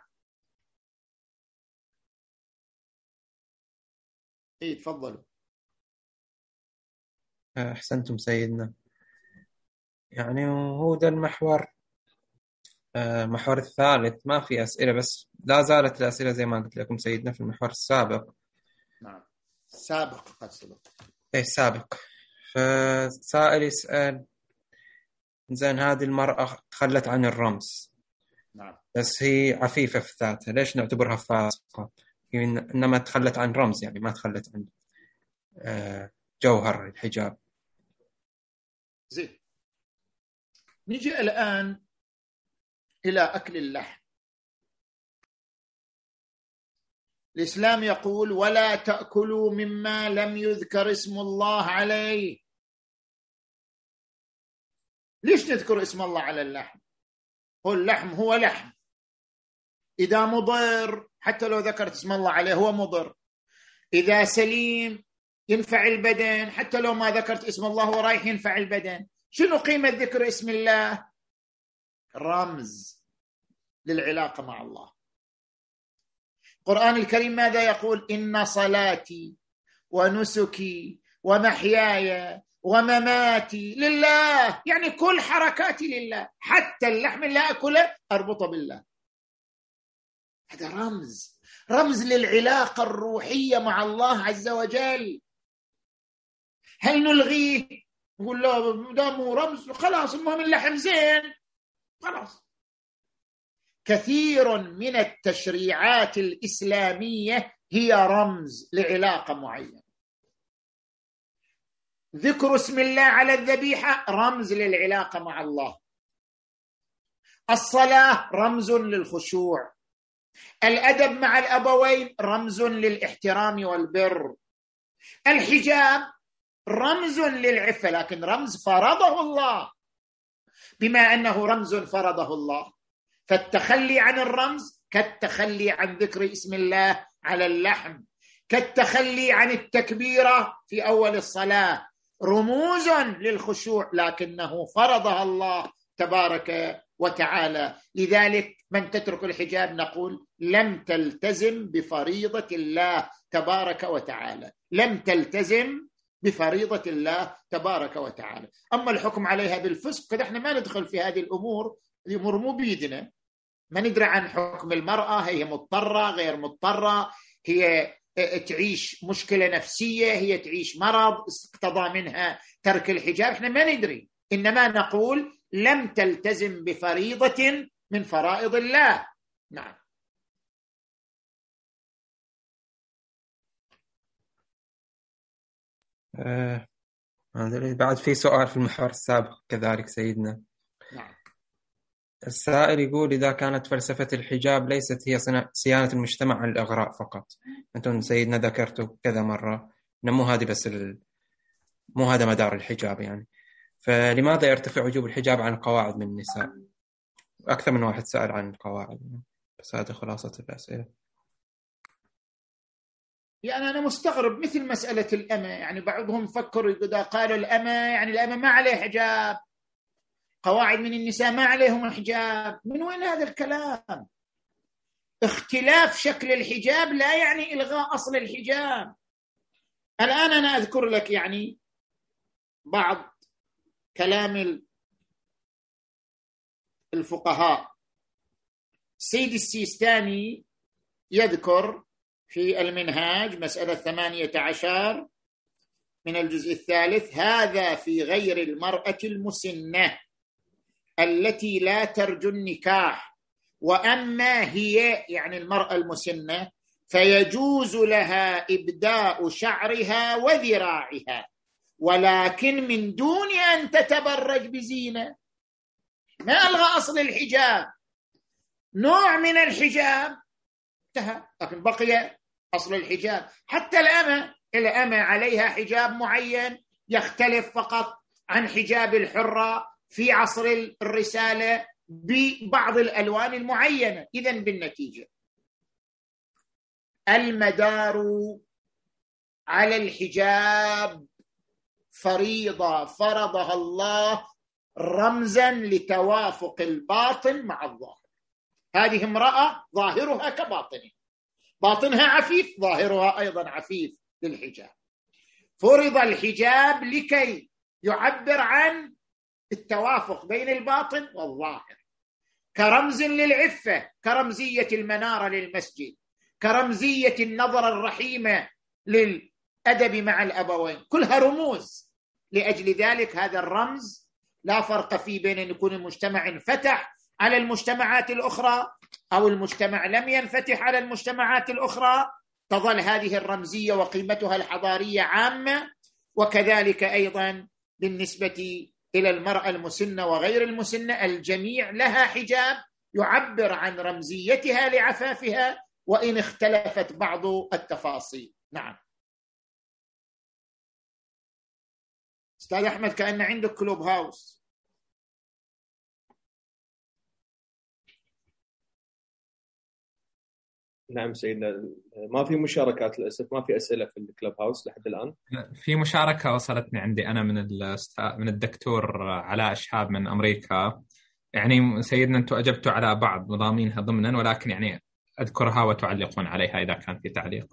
اي تفضلوا. أحسنتم سيدنا. يعني هو ده المحور المحور الثالث ما في أسئلة بس لا زالت الأسئلة زي ما قلت لكم سيدنا في المحور السابق. نعم. سابق قصدك. إيه سابق. فسائل يسأل زين هذه المرأة تخلت عن الرمز. نعم. بس هي عفيفة في ذاتها. ليش نعتبرها فاسقة؟ هي إنما تخلت عن رمز يعني ما تخلت عن جوهر الحجاب. زين. نجي الآن إلى أكل اللحم. الإسلام يقول ولا تأكلوا مما لم يذكر اسم الله عليه. ليش نذكر اسم الله على اللحم؟ هو اللحم هو لحم. إذا مضر حتى لو ذكرت اسم الله عليه هو مضر. إذا سليم ينفع البدن حتى لو ما ذكرت اسم الله هو رايح ينفع البدن. شنو قيمة ذكر اسم الله؟ رمز للعلاقة مع الله. القران الكريم ماذا يقول؟ إن صلاتي ونسكي ومحياي ومماتي لله. يعني كل حركاتي لله. حتى اللحم اللي آكله أربطه بالله. هذا رمز. رمز للعلاقة الروحية مع الله عز وجل. هل نلغيه؟ نقول له دامه رمز. خلاص المهم اللحم زين. خلاص. كثير من التشريعات الإسلامية هي رمز لعلاقة معينة. ذكر اسم الله على الذبيحة رمز للعلاقة مع الله. الصلاة رمز للخشوع. الأدب مع الأبوين رمز للإحترام والبر. الحجاب رمز للعفة لكن رمز فرضه الله. بما أنه رمز فرضه الله. فالتخلي عن الرمز كالتخلي عن ذكر اسم الله على اللحم. كالتخلي عن التكبيرة في أول الصلاة. رموز للخشوع لكنه فرضها الله تبارك وتعالى. لذلك من تترك الحجاب نقول لم تلتزم بفريضة الله تبارك وتعالى. لم تلتزم بفريضة الله تبارك وتعالى. أما الحكم عليها بالفسق فنحن ما ندخل في هذه الأمور الأمور مو بيدنا ما ندري عن حكم المرأة هي مضطرة غير مضطرة هي تعيش مشكلة نفسية هي تعيش مرض اقتضى منها ترك الحجاب. إحنا ما ندري إنما نقول لم تلتزم بفريضة من فرائض الله. نعم. آه بعد في سؤال في المحور السابق كذلك سيدنا. السائل يقول إذا كانت فلسفة الحجاب ليست هي صيانة المجتمع عن الإغراء فقط. أنتم سيدنا ذكرتوا كذا مرة. أنه مو هذه بس ال... مو هذا مدار الحجاب يعني. فلماذا يرتفع وجوب الحجاب عن القواعد من النساء؟ أكثر من واحد سأل عن القواعد. بس هذه خلاصة الأسئلة. يعني أنا مستغرب مثل مسألة الأمة. يعني بعضهم فكروا إذا قالوا الأمة يعني الأمة ما عليه حجاب. قواعد من النساء ما عليهم حجاب من وين هذا الكلام؟ اختلاف شكل الحجاب لا يعني إلغاء أصل الحجاب. الآن أنا أذكر لك يعني بعض كلام الفقهاء. سيد السيستاني يذكر في المنهاج مسألة ثمانية عشر من الجزء الثالث هذا في غير المرأة المسنة. التي لا ترجو النكاح وأما هي يعني المرأة المسنة فيجوز لها إبداء شعرها وذراعها ولكن من دون أن تتبرج بزينة. ما ألغى أصل الحجاب؟ نوع من الحجاب. انتهى. لكن بقي أصل الحجاب. حتى الأمة الأمة عليها حجاب معين يختلف فقط عن حجاب الحرة في عصر الرسالة ببعض الألوان المعينة. اذا بالنتيجة. المدار على الحجاب فريضة. فرضها الله رمزا لتوافق الباطن مع الظاهر. هذه امرأة ظاهرها كباطنها باطنها عفيف ظاهرها أيضا عفيف للحجاب. فرض الحجاب لكي يعبر عن التوافق بين الباطن والظاهر. كرمز للعفة كرمزية المنارة للمسجد كرمزية النظره الرحيمه للأدب مع الأبوين. كلها رموز. لأجل ذلك هذا الرمز لا فرق فيه بين أن يكون المجتمع انفتح على المجتمعات الأخرى أو المجتمع لم ينفتح على المجتمعات الأخرى. تظل هذه الرمزية وقيمتها الحضارية عامة وكذلك أيضا بالنسبة إلى المرأة المسنة وغير المسنة الجميع لها حجاب يعبر عن رمزيتها لعفافها وإن اختلفت بعض التفاصيل. نعم. أستاذ أحمد كأن عندك كلوب هاوس. نعم سيدنا. ما في مشاركات للأسف ما في أسئلة في الكلب هاوس لحد الآن. في مشاركة وصلتني عندي أنا من من الدكتور علاء شهاب من أمريكا. يعني سيدنا أنتم أجبتوا على بعض مضامينها ضمنا ولكن يعني أذكرها وتعلقون عليها إذا كان في تعليق.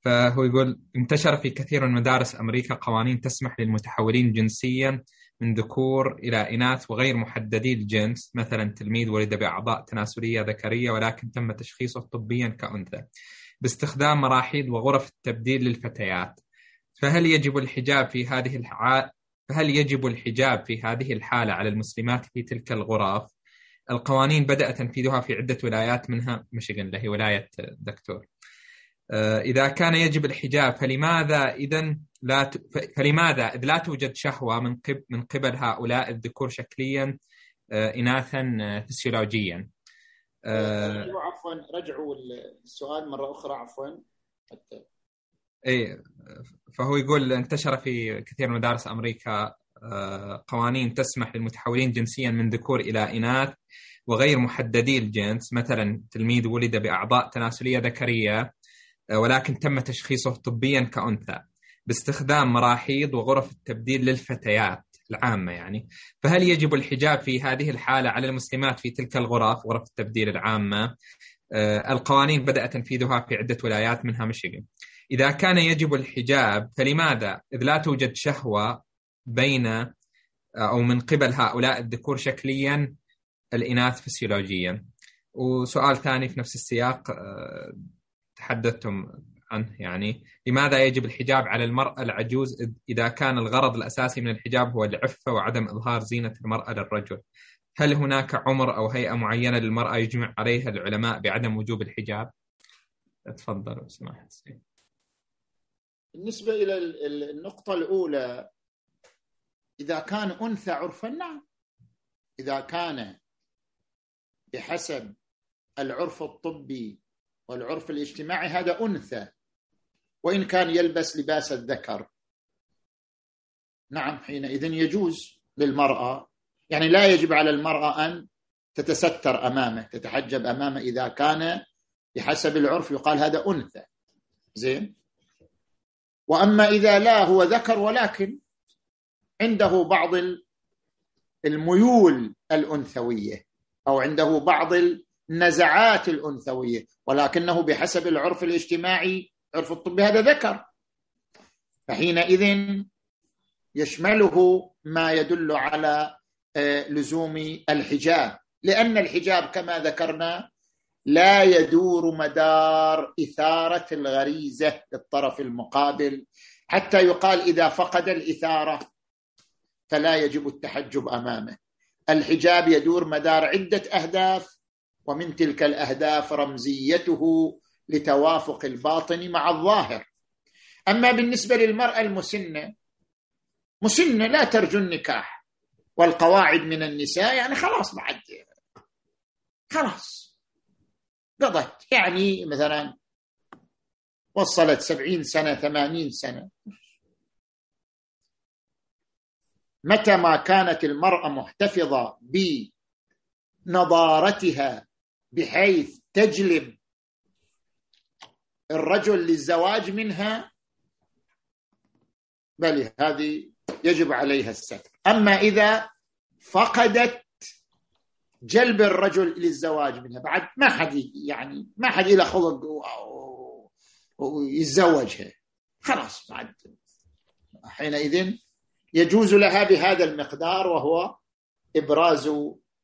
فهو يقول انتشر في كثير من مدارس أمريكا قوانين تسمح للمتحولين جنسيا من ذكور إلى إناث وغير محددي الجنس مثلا تلميذ ولد بأعضاء تناسلية ذكرية ولكن تم تشخيصه طبيا كأنثى باستخدام مراحيض وغرف التبديل للفتيات فهل يجب الحجاب في هذه الحالة فهل يجب الحجاب في هذه الحالة على المسلمات في تلك الغرف؟ القوانين بدأ تنفيذها في عدة ولايات منها ميشيغان اللي هي ولاية دكتور. آه، إذا كان يجب الحجاب فلماذا إذا لا ت... فلماذا إذ لا توجد شهوة من قبل من قبل هؤلاء الذكور شكليا آه، إناثا آه، فسيولوجيا؟ عفوا. رجعوا السؤال مرة أخرى عفوا. حتى اي فهو يقول انتشر في كثير من مدارس أمريكا قوانين تسمح للمتحولين جنسيا من ذكور إلى إناث وغير محددي الجنس. مثلا تلميذ ولد بأعضاء تناسلية ذكرية ولكن تم تشخيصه طبيا كأنثى باستخدام مراحيض وغرف التبديل للفتيات العامة يعني. فهل يجب الحجاب في هذه الحالة على المسلمات في تلك الغرف غرف التبديل العامة؟ آه، القوانين بدأ تنفيذها في عدة ولايات منها ميشيغان. إذا كان يجب الحجاب فلماذا؟ إذ لا توجد شهوة بين آه، أو من قبل هؤلاء الذكور شكليا الإناث فسيولوجيا. وسؤال ثاني في نفس السياق آه، تحدثتم عنه يعني لماذا يجب الحجاب على المرأة العجوز إذا كان الغرض الأساسي من الحجاب هو العفة وعدم إظهار زينة المرأة للرجل؟ هل هناك عمر أو هيئة معينة للمرأة يجمع عليها العلماء بعدم وجوب الحجاب؟ تفضل سماحة بالنسبة إلى النقطة الأولى إذا كان أنثى عرفا نعم. إذا كان بحسب العرف الطبي والعرف الاجتماعي هذا أنثى وإن كان يلبس لباس الذكر. نعم حينئذ يجوز للمرأة يعني لا يجب على المرأة أن تتستر أمامه تتحجب أمامه إذا كان بحسب العرف يقال هذا أنثى. زين؟ وأما إذا لا هو ذكر ولكن عنده بعض الميول الأنثوية أو عنده بعض النزعات الأنثوية ولكنه بحسب العرف الاجتماعي عرف الطب هذا ذكر. فحينئذ يشمله ما يدل على آه، لزوم الحجاب. لأن الحجاب كما ذكرنا لا يدور مدار إثارة الغريزة للطرف المقابل. حتى يقال إذا فقد الإثارة فلا يجب التحجب أمامه. الحجاب يدور مدار عدة أهداف ومن تلك الأهداف رمزيته لتوافق الباطن مع الظاهر. أما بالنسبة للمرأة المسنة مسنة لا ترجو النكاح والقواعد من النساء يعني خلاص بعد خلاص قضت. يعني مثلا وصلت سبعين سنة ثمانين سنة. متى ما كانت المرأة محتفظة بنضارتها بحيث تجلب الرجل للزواج منها بل هذه يجب عليها الستر. أما إذا فقدت جلب الرجل للزواج منها بعد ما حد يعني ما حد له خلق ويتزوجها خلاص بعد حينئذ يجوز لها بهذا المقدار وهو إبراز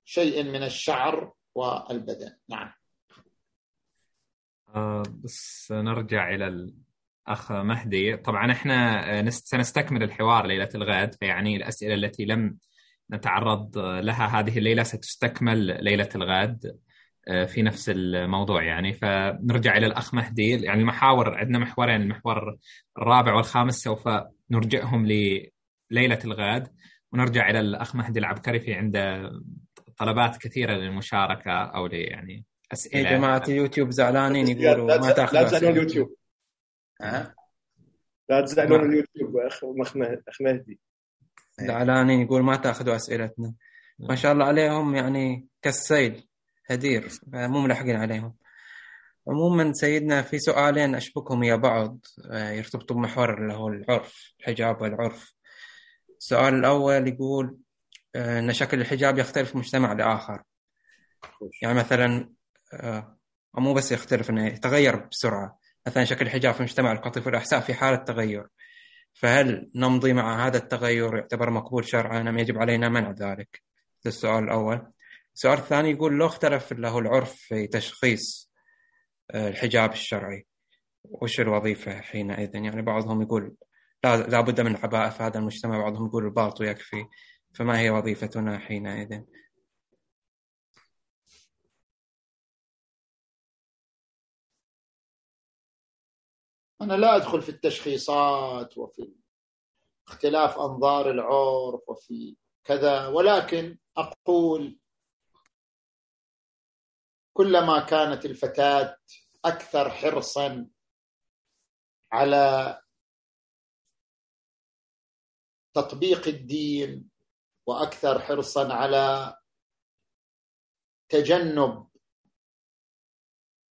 شيء من الشعر والبدن. نعم. آه بس نرجع إلى الأخ مهدي. طبعا إحنا سنستكمل الحوار ليلة الغد فيعني الأسئلة التي لم نتعرض لها هذه الليلة ستستكمل ليلة الغد آه، في نفس الموضوع يعني. فنرجع إلى الأخ مهدي. يعني المحاور عندنا محورين المحور الرابع والخامس سوف نرجعهم لليلة الغد. ونرجع إلى الأخ مهدي العبكري في عنده طلبات كثيرة للمشاركة أو ل يعني اسئله يا جماعة اليوتيوب زعلانين يقولوا ما تأخذ لا تزعلون اليوتيوب. لا تزعلون اليوتيوب اخ مهدي زعلانين يقول ما تاخذوا أسئلتنا. ما شاء الله عليهم يعني كالسيل هدير مو ملحقين عليهم. عموما سيدنا في سؤالين أشبكهم يا بعض آه، يرتبطوا بمحور اللي هو العرف الحجاب والعرف. السؤال الأول يقول آه، أن شكل الحجاب يختلف من مجتمع لآخر يعني مثلا آه، مو بس يختلف إنه يتغير بسرعة مثلا شكل الحجاب في مجتمع القطيف والأحساء في حالة تغير فهل نمضي مع هذا التغير يعتبر مقبول شرعا أم يجب علينا منع ذلك؟ هذا السؤال الأول. السؤال الثاني يقول لو اختلف له العرف في تشخيص آه، الحجاب الشرعي وش الوظيفة حينئذ؟ يعني بعضهم يقول لا لابد من عباءة في هذا المجتمع بعضهم يقول الباط يكفي فما هي وظيفتنا حينئذ؟ أنا لا أدخل في التشخيصات وفي اختلاف أنظار العرف وفي كذا ولكن أقول كلما كانت الفتاة أكثر حرصا على تطبيق الدين وأكثر حرصا على تجنب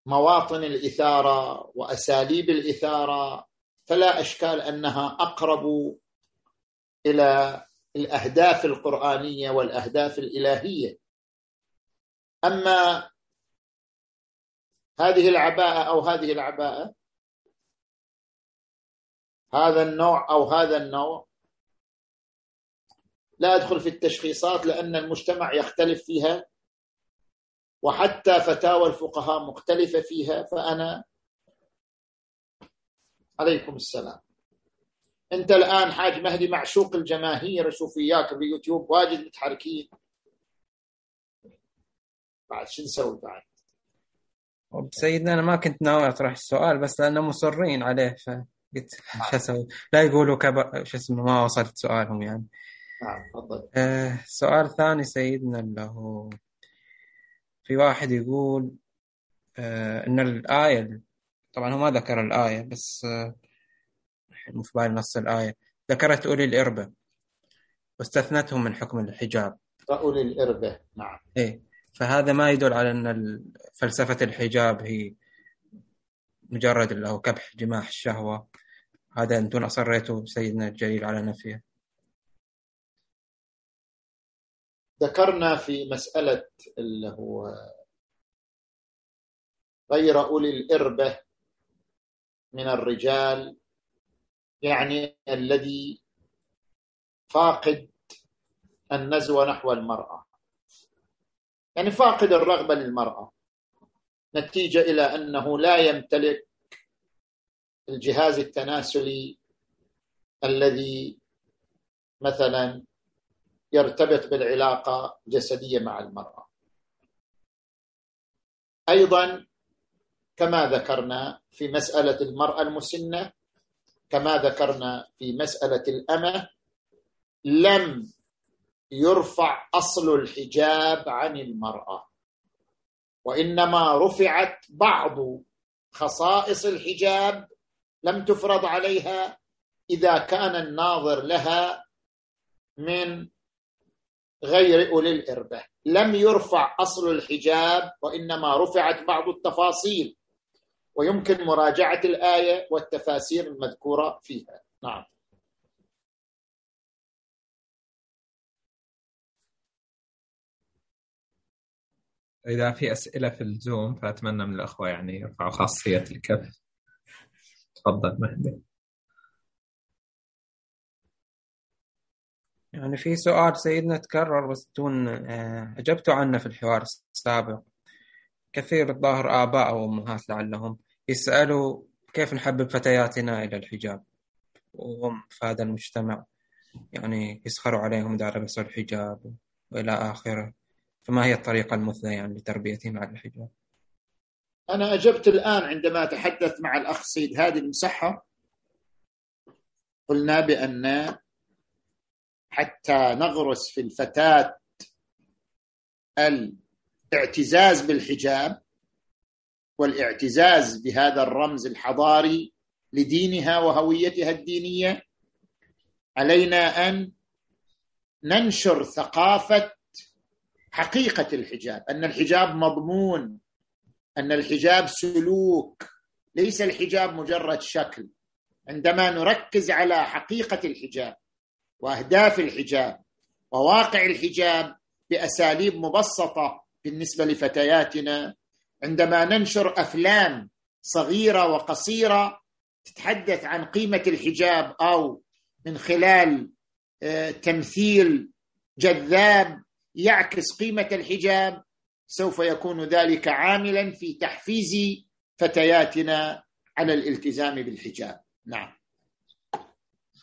مواطن الإثارة وأساليب الإثارة فلا أشكال أنها أقرب إلى الأهداف القرآنية والأهداف الإلهية. أما هذه العباءة أو هذه العباءة هذا النوع أو هذا النوع لا أدخل في التشخيصات لأن المجتمع يختلف فيها وحتى فتاوى الفقهاء مختلفة فيها فأنا عليكم السلام. أنت الآن حاج مهدي معشوق الجماهير أشوف إياك بيوتيوب واجد متحركين. بعد شو نسوي بعد؟ سيدنا أنا ما كنت ناوي أطرح السؤال بس لأنه مصرين عليه فقلت شو أسوي؟ لا يقولوا كب... شو اسمه ما وصلت سؤالهم يعني. نعم تفضل. آه سؤال ثاني سيدنا اللي هو في واحد يقول آه إن الآية طبعا هو ما ذكر الآية بس آه مو في بالي نص الآية. ذكرت أولي الإربة واستثنتهم من حكم الحجاب. أولي الإربة نعم. إيه فهذا ما يدل على إن فلسفة الحجاب هي مجرد اللي هو كبح جماح الشهوه هذا أنتم أصريتوا سيدنا الجليل على نفيه. ذكرنا في مسألة اللي هو غير أولي الإربة من الرجال يعني الذي فاقد النزوة نحو المرأة. يعني فاقد الرغبة للمرأة. نتيجة إلى أنه لا يمتلك الجهاز التناسلي الذي مثلا يرتبط بالعلاقة الجسدية مع المرأة. أيضا كما ذكرنا في مسألة المرأة المسنة كما ذكرنا في مسألة الأمة لم يرفع أصل الحجاب عن المرأة وإنما رفعت بعض خصائص الحجاب لم تفرض عليها إذا كان الناظر لها من غير أولي الإربة. لم يرفع أصل الحجاب وإنما رفعت بعض التفاصيل. ويمكن مراجعة الآية والتفاسير المذكورة فيها. نعم. إذا في أسئلة في الزوم فأتمنى من الأخوة يعني يرفعوا خاصية الكف. تفضل مهدي. يعني في سؤال سيدنا تكرر بس دون آه، أجبتوا عنه في الحوار السابق. كثير الظاهر آباء أو أمهات لعلهم يسألوا كيف نحبب فتياتنا إلى الحجاب؟ وهم في هذا المجتمع يعني يسخروا عليهم إذا لبسوا الحجاب وإلى آخره. فما هي الطريقة المثلى يعني لتربيتهم على الحجاب؟ أنا أجبت الآن عندما تحدث مع الأخ سيد هادي المسحة قلنا بأن حتى نغرس في الفتاة الاعتزاز بالحجاب والاعتزاز بهذا الرمز الحضاري لدينها وهويتها الدينية علينا أن ننشر ثقافة حقيقة الحجاب أن الحجاب مضمون أن الحجاب سلوك ليس الحجاب مجرد شكل عندما نركز على حقيقة الحجاب وأهداف الحجاب وواقع الحجاب بأساليب مبسطة بالنسبة لفتياتنا. عندما ننشر أفلام صغيرة وقصيرة تتحدث عن قيمة الحجاب أو من خلال آه، تمثيل جذاب يعكس قيمة الحجاب سوف يكون ذلك عاملا في تحفيز فتياتنا على الالتزام بالحجاب. نعم.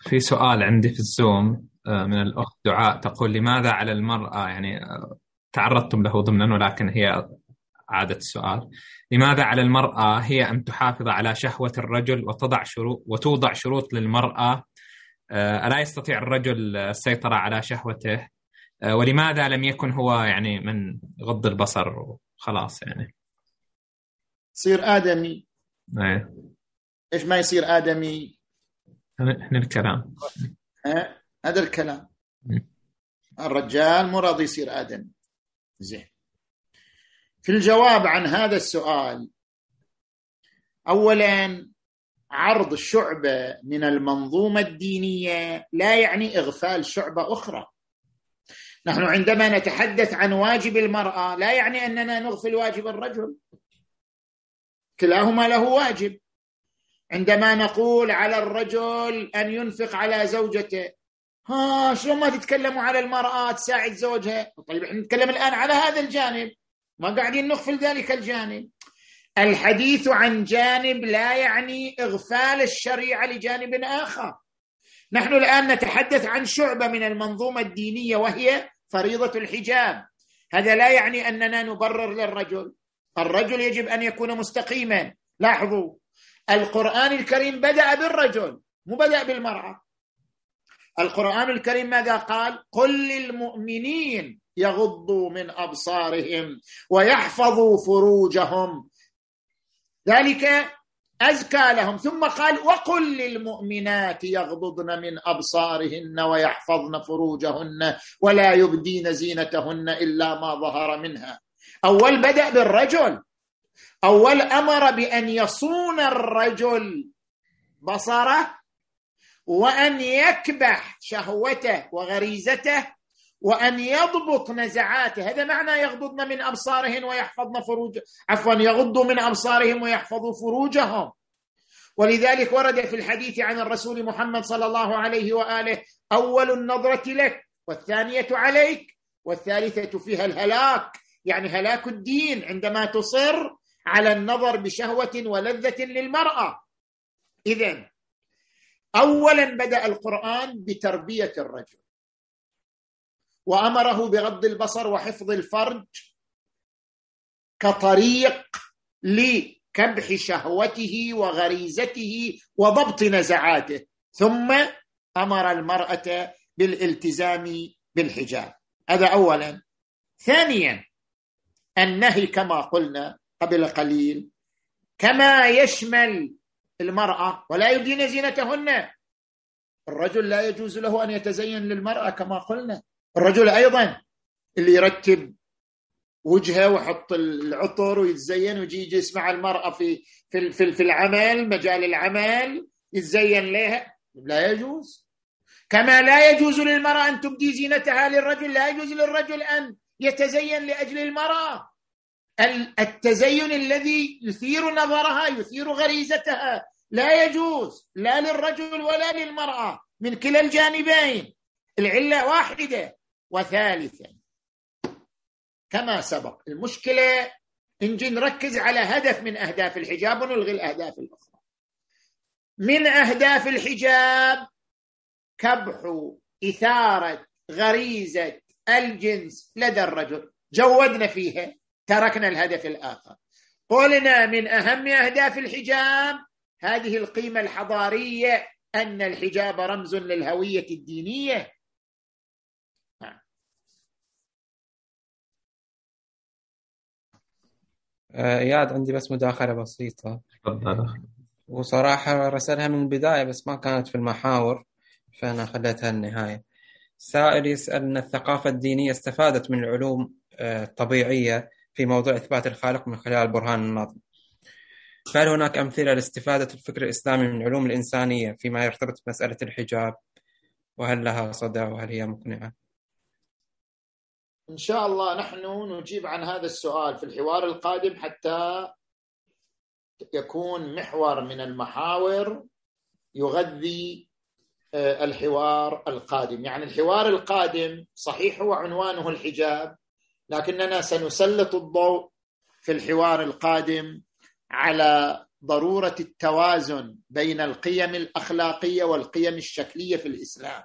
في سؤال عندي في الزوم آه، من الأخت دعاء تقول لماذا على المرأة؟ يعني آه، تعرضتم له ضمنا ولكن هي عادة السؤال. لماذا على المرأة؟ هي أن تحافظ على شهوة الرجل وتضع شروط وتوضع شروط للمرأة. آه، ألا يستطيع الرجل السيطرة على شهوته؟ ولماذا لم يكن هو يعني من غض البصر وخلاص يعني؟ يصير آدمي. إيه. إيش ما يصير آدمي؟ إحنا الكلام. هذا الكلام. الرجال مو راضي يصير آدمي زين. في الجواب عن هذا السؤال اولا عرض شعبة من المنظومة الدينية لا يعني إغفال شعبة أخرى. نحن عندما نتحدث عن واجب المرأة لا يعني أننا نغفل واجب الرجل. كلاهما له واجب. عندما نقول على الرجل أن ينفق على زوجته ها شلون ما تتكلموا على المرأة تساعد زوجها؟ طيب إحنا نتكلم الآن على هذا الجانب ما قاعدين نغفل ذلك الجانب. الحديث عن جانب لا يعني إغفال الشريعة لجانب آخر. نحن الآن نتحدث عن شعبة من المنظومة الدينية وهي فريضة الحجاب. هذا لا يعني أننا نبرر للرجل. الرجل يجب أن يكون مستقيما. لاحظوا القرآن الكريم بدأ بالرجل مو بدأ بالمرأة. القرآن الكريم ماذا قال؟ قل للمؤمنين يغضوا من أبصارهم ويحفظوا فروجهم. ذلك أزكى لهم. ثم قال وقل للمؤمنات يغضضن من أبصارهن ويحفظن فروجهن ولا يبدين زينتهن إلا ما ظهر منها. أول بدأ بالرجل اول أمر بأن يصون الرجل بصره وأن يكبح شهوته وغريزته وأن يضبط نزعاته. هذا معنى يغضضن من أبصارهن ويحفظن فروج عفوا يغضوا من أبصارهم ويحفظوا فروجهم. ولذلك ورد في الحديث عن الرسول محمد صلى الله عليه وآله أول النظرة لك والثانية عليك والثالثة فيها الهلاك. يعني هلاك الدين عندما تصر على النظر بشهوة ولذة للمرأة. إذا أولا بدأ القرآن بتربية الرجل. وأمره بغض البصر وحفظ الفرج كطريق لكبح شهوته وغريزته وضبط نزعاته. ثم أمر المرأة بالالتزام بالحجاب. هذا اولا. ثانيا النهي كما قلنا قبل قليل. كما يشمل المرأة ولا يبدين زينتهن. الرجل لا يجوز له أن يتزين للمرأة كما قلنا. الرجل أيضا اللي يرتب وجهه ويحط العطر ويتزين ويجي يجلس مع المرأة في في في, العمل مجال العمل يتزين لها. لا يجوز. كما لا يجوز للمرأة أن تبدي زينتها للرجل لا يجوز للرجل أن يتزين لأجل المرأة. التزين الذي يثير نظرها يثير غريزتها. لا يجوز لا للرجل ولا للمرأة من كلا الجانبين العلة واحدة وثالثا. كما سبق. المشكلة نجي نركز على هدف من أهداف الحجاب ونلغي الأهداف الأخرى. من أهداف الحجاب كبح إثارة غريزة الجنس لدى الرجل. جودنا فيها. تركنا الهدف الآخر. قلنا من أهم أهداف الحجاب هذه القيمة الحضارية أن الحجاب رمز للهوية الدينية. آه، إياد عندي بس مداخلة بسيطة. وصراحة رسلها من البداية بس ما كانت في المحاور فأنا خليتها النهاية. سائل يسال ان الثقافة الدينية استفادت من العلوم آه، الطبيعية. في موضوع إثبات الخالق من خلال البرهان الناظم. فهل هناك أمثلة لاستفادة الفكر الإسلامي من العلوم الإنسانية فيما يرتبط بمسألة الحجاب؟ وهل لها صدى وهل هي مقنعة؟ إن شاء الله نحن نجيب عن هذا السؤال في الحوار القادم حتى يكون محور من المحاور يغذي آه، الحوار القادم. يعني الحوار القادم صحيح هو عنوانه الحجاب لكننا سنسلط الضوء في الحوار القادم على ضرورة التوازن بين القيم الأخلاقية والقيم الشكلية في الإسلام.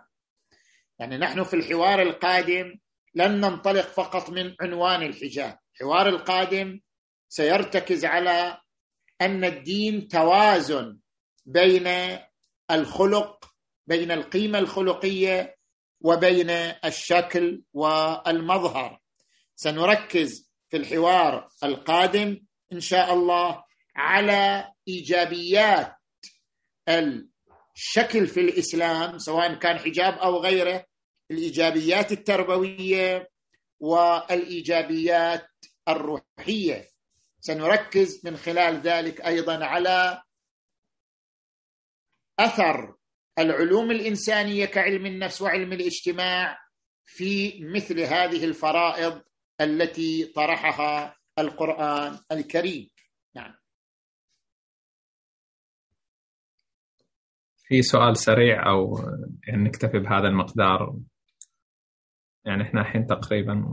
يعني نحن في الحوار القادم لن ننطلق فقط من عنوان الحجاب. الحوار القادم سيرتكز على أن الدين توازن بين الخلق بين القيمة الخلقية وبين الشكل والمظهر. سنركز في الحوار القادم إن شاء الله على إيجابيات الشكل في الإسلام سواء كان حجاب أو غيره الإيجابيات التربوية والإيجابيات الروحية. سنركز من خلال ذلك أيضا على أثر العلوم الإنسانية كعلم النفس وعلم الاجتماع في مثل هذه الفرائض التي طرحها القرآن الكريم. نعم. في سؤال سريع أو يعني نكتفي بهذا المقدار. يعني إحنا الحين تقريبا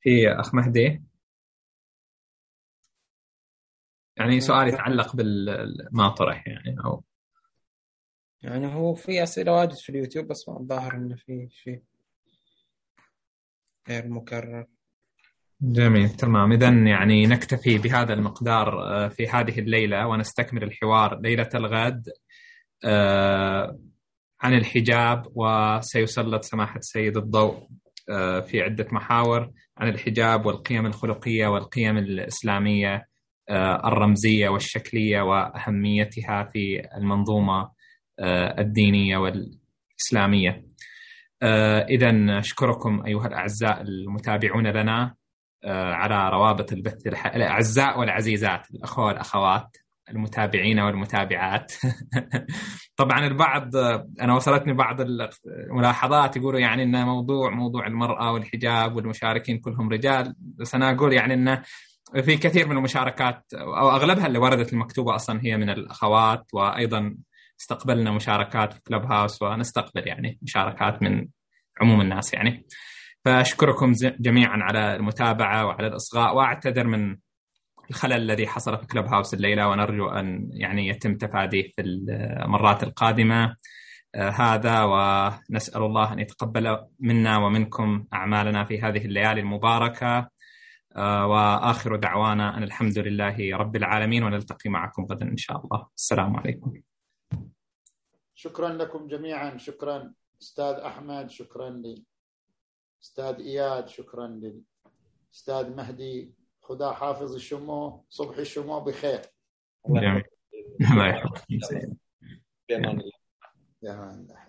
في أخ مهدي. يعني سؤال يتعلق بالما طرح يعني أو يعني هو في أسئلة واجد في اليوتيوب بس ما الظاهر إنه في شيء. غير مكرر جميل تمام اذا يعني نكتفي بهذا المقدار آه، في هذه الليلة ونستكمل الحوار ليلة الغد آه، عن الحجاب وسيسلط سماحة السيد الضوء آه، في عدة محاور عن الحجاب والقيم الخلقية والقيم الإسلامية الرمزية والشكلية وأهميتها في المنظومة الدينية والإسلامية. اذا أشكركم أيها الأعزاء المتابعون لنا آه، على روابط البث الح... الأعزاء والعزيزات الأخوة والأخوات المتابعين والمتابعات. طبعا البعض أنا وصلتني بعض الملاحظات يقولوا يعني ان موضوع موضوع المرأة والحجاب والمشاركين كلهم رجال بس أنا أقول يعني إنه في كثير من المشاركات أو أغلبها اللي وردت المكتوبة أصلا هي من الأخوات وأيضا استقبلنا مشاركات في كلوب هاوس ونستقبل يعني مشاركات من عموم الناس يعني. فأشكركم جميعا على المتابعة وعلى الإصغاء وأعتذر من الخلل الذي حصل في كلوب هاوس الليلة ونرجو أن يعني يتم تفاديه في المرات القادمة آه هذا ونسأل الله أن يتقبل منا ومنكم أعمالنا في هذه الليالي المباركة آه وآخر دعوانا أن الحمد لله رب العالمين ونلتقي معكم غدا إن شاء الله. السلام عليكم. شكرا لكم جميعا. شكرا أستاذ أحمد شكرا لي. أستاذ إياد شكرا لي. أستاذ مهدي خدا حافظ الشمو صبح الشمو بخير. الله يحفظك. الله يحفظك. يا الله.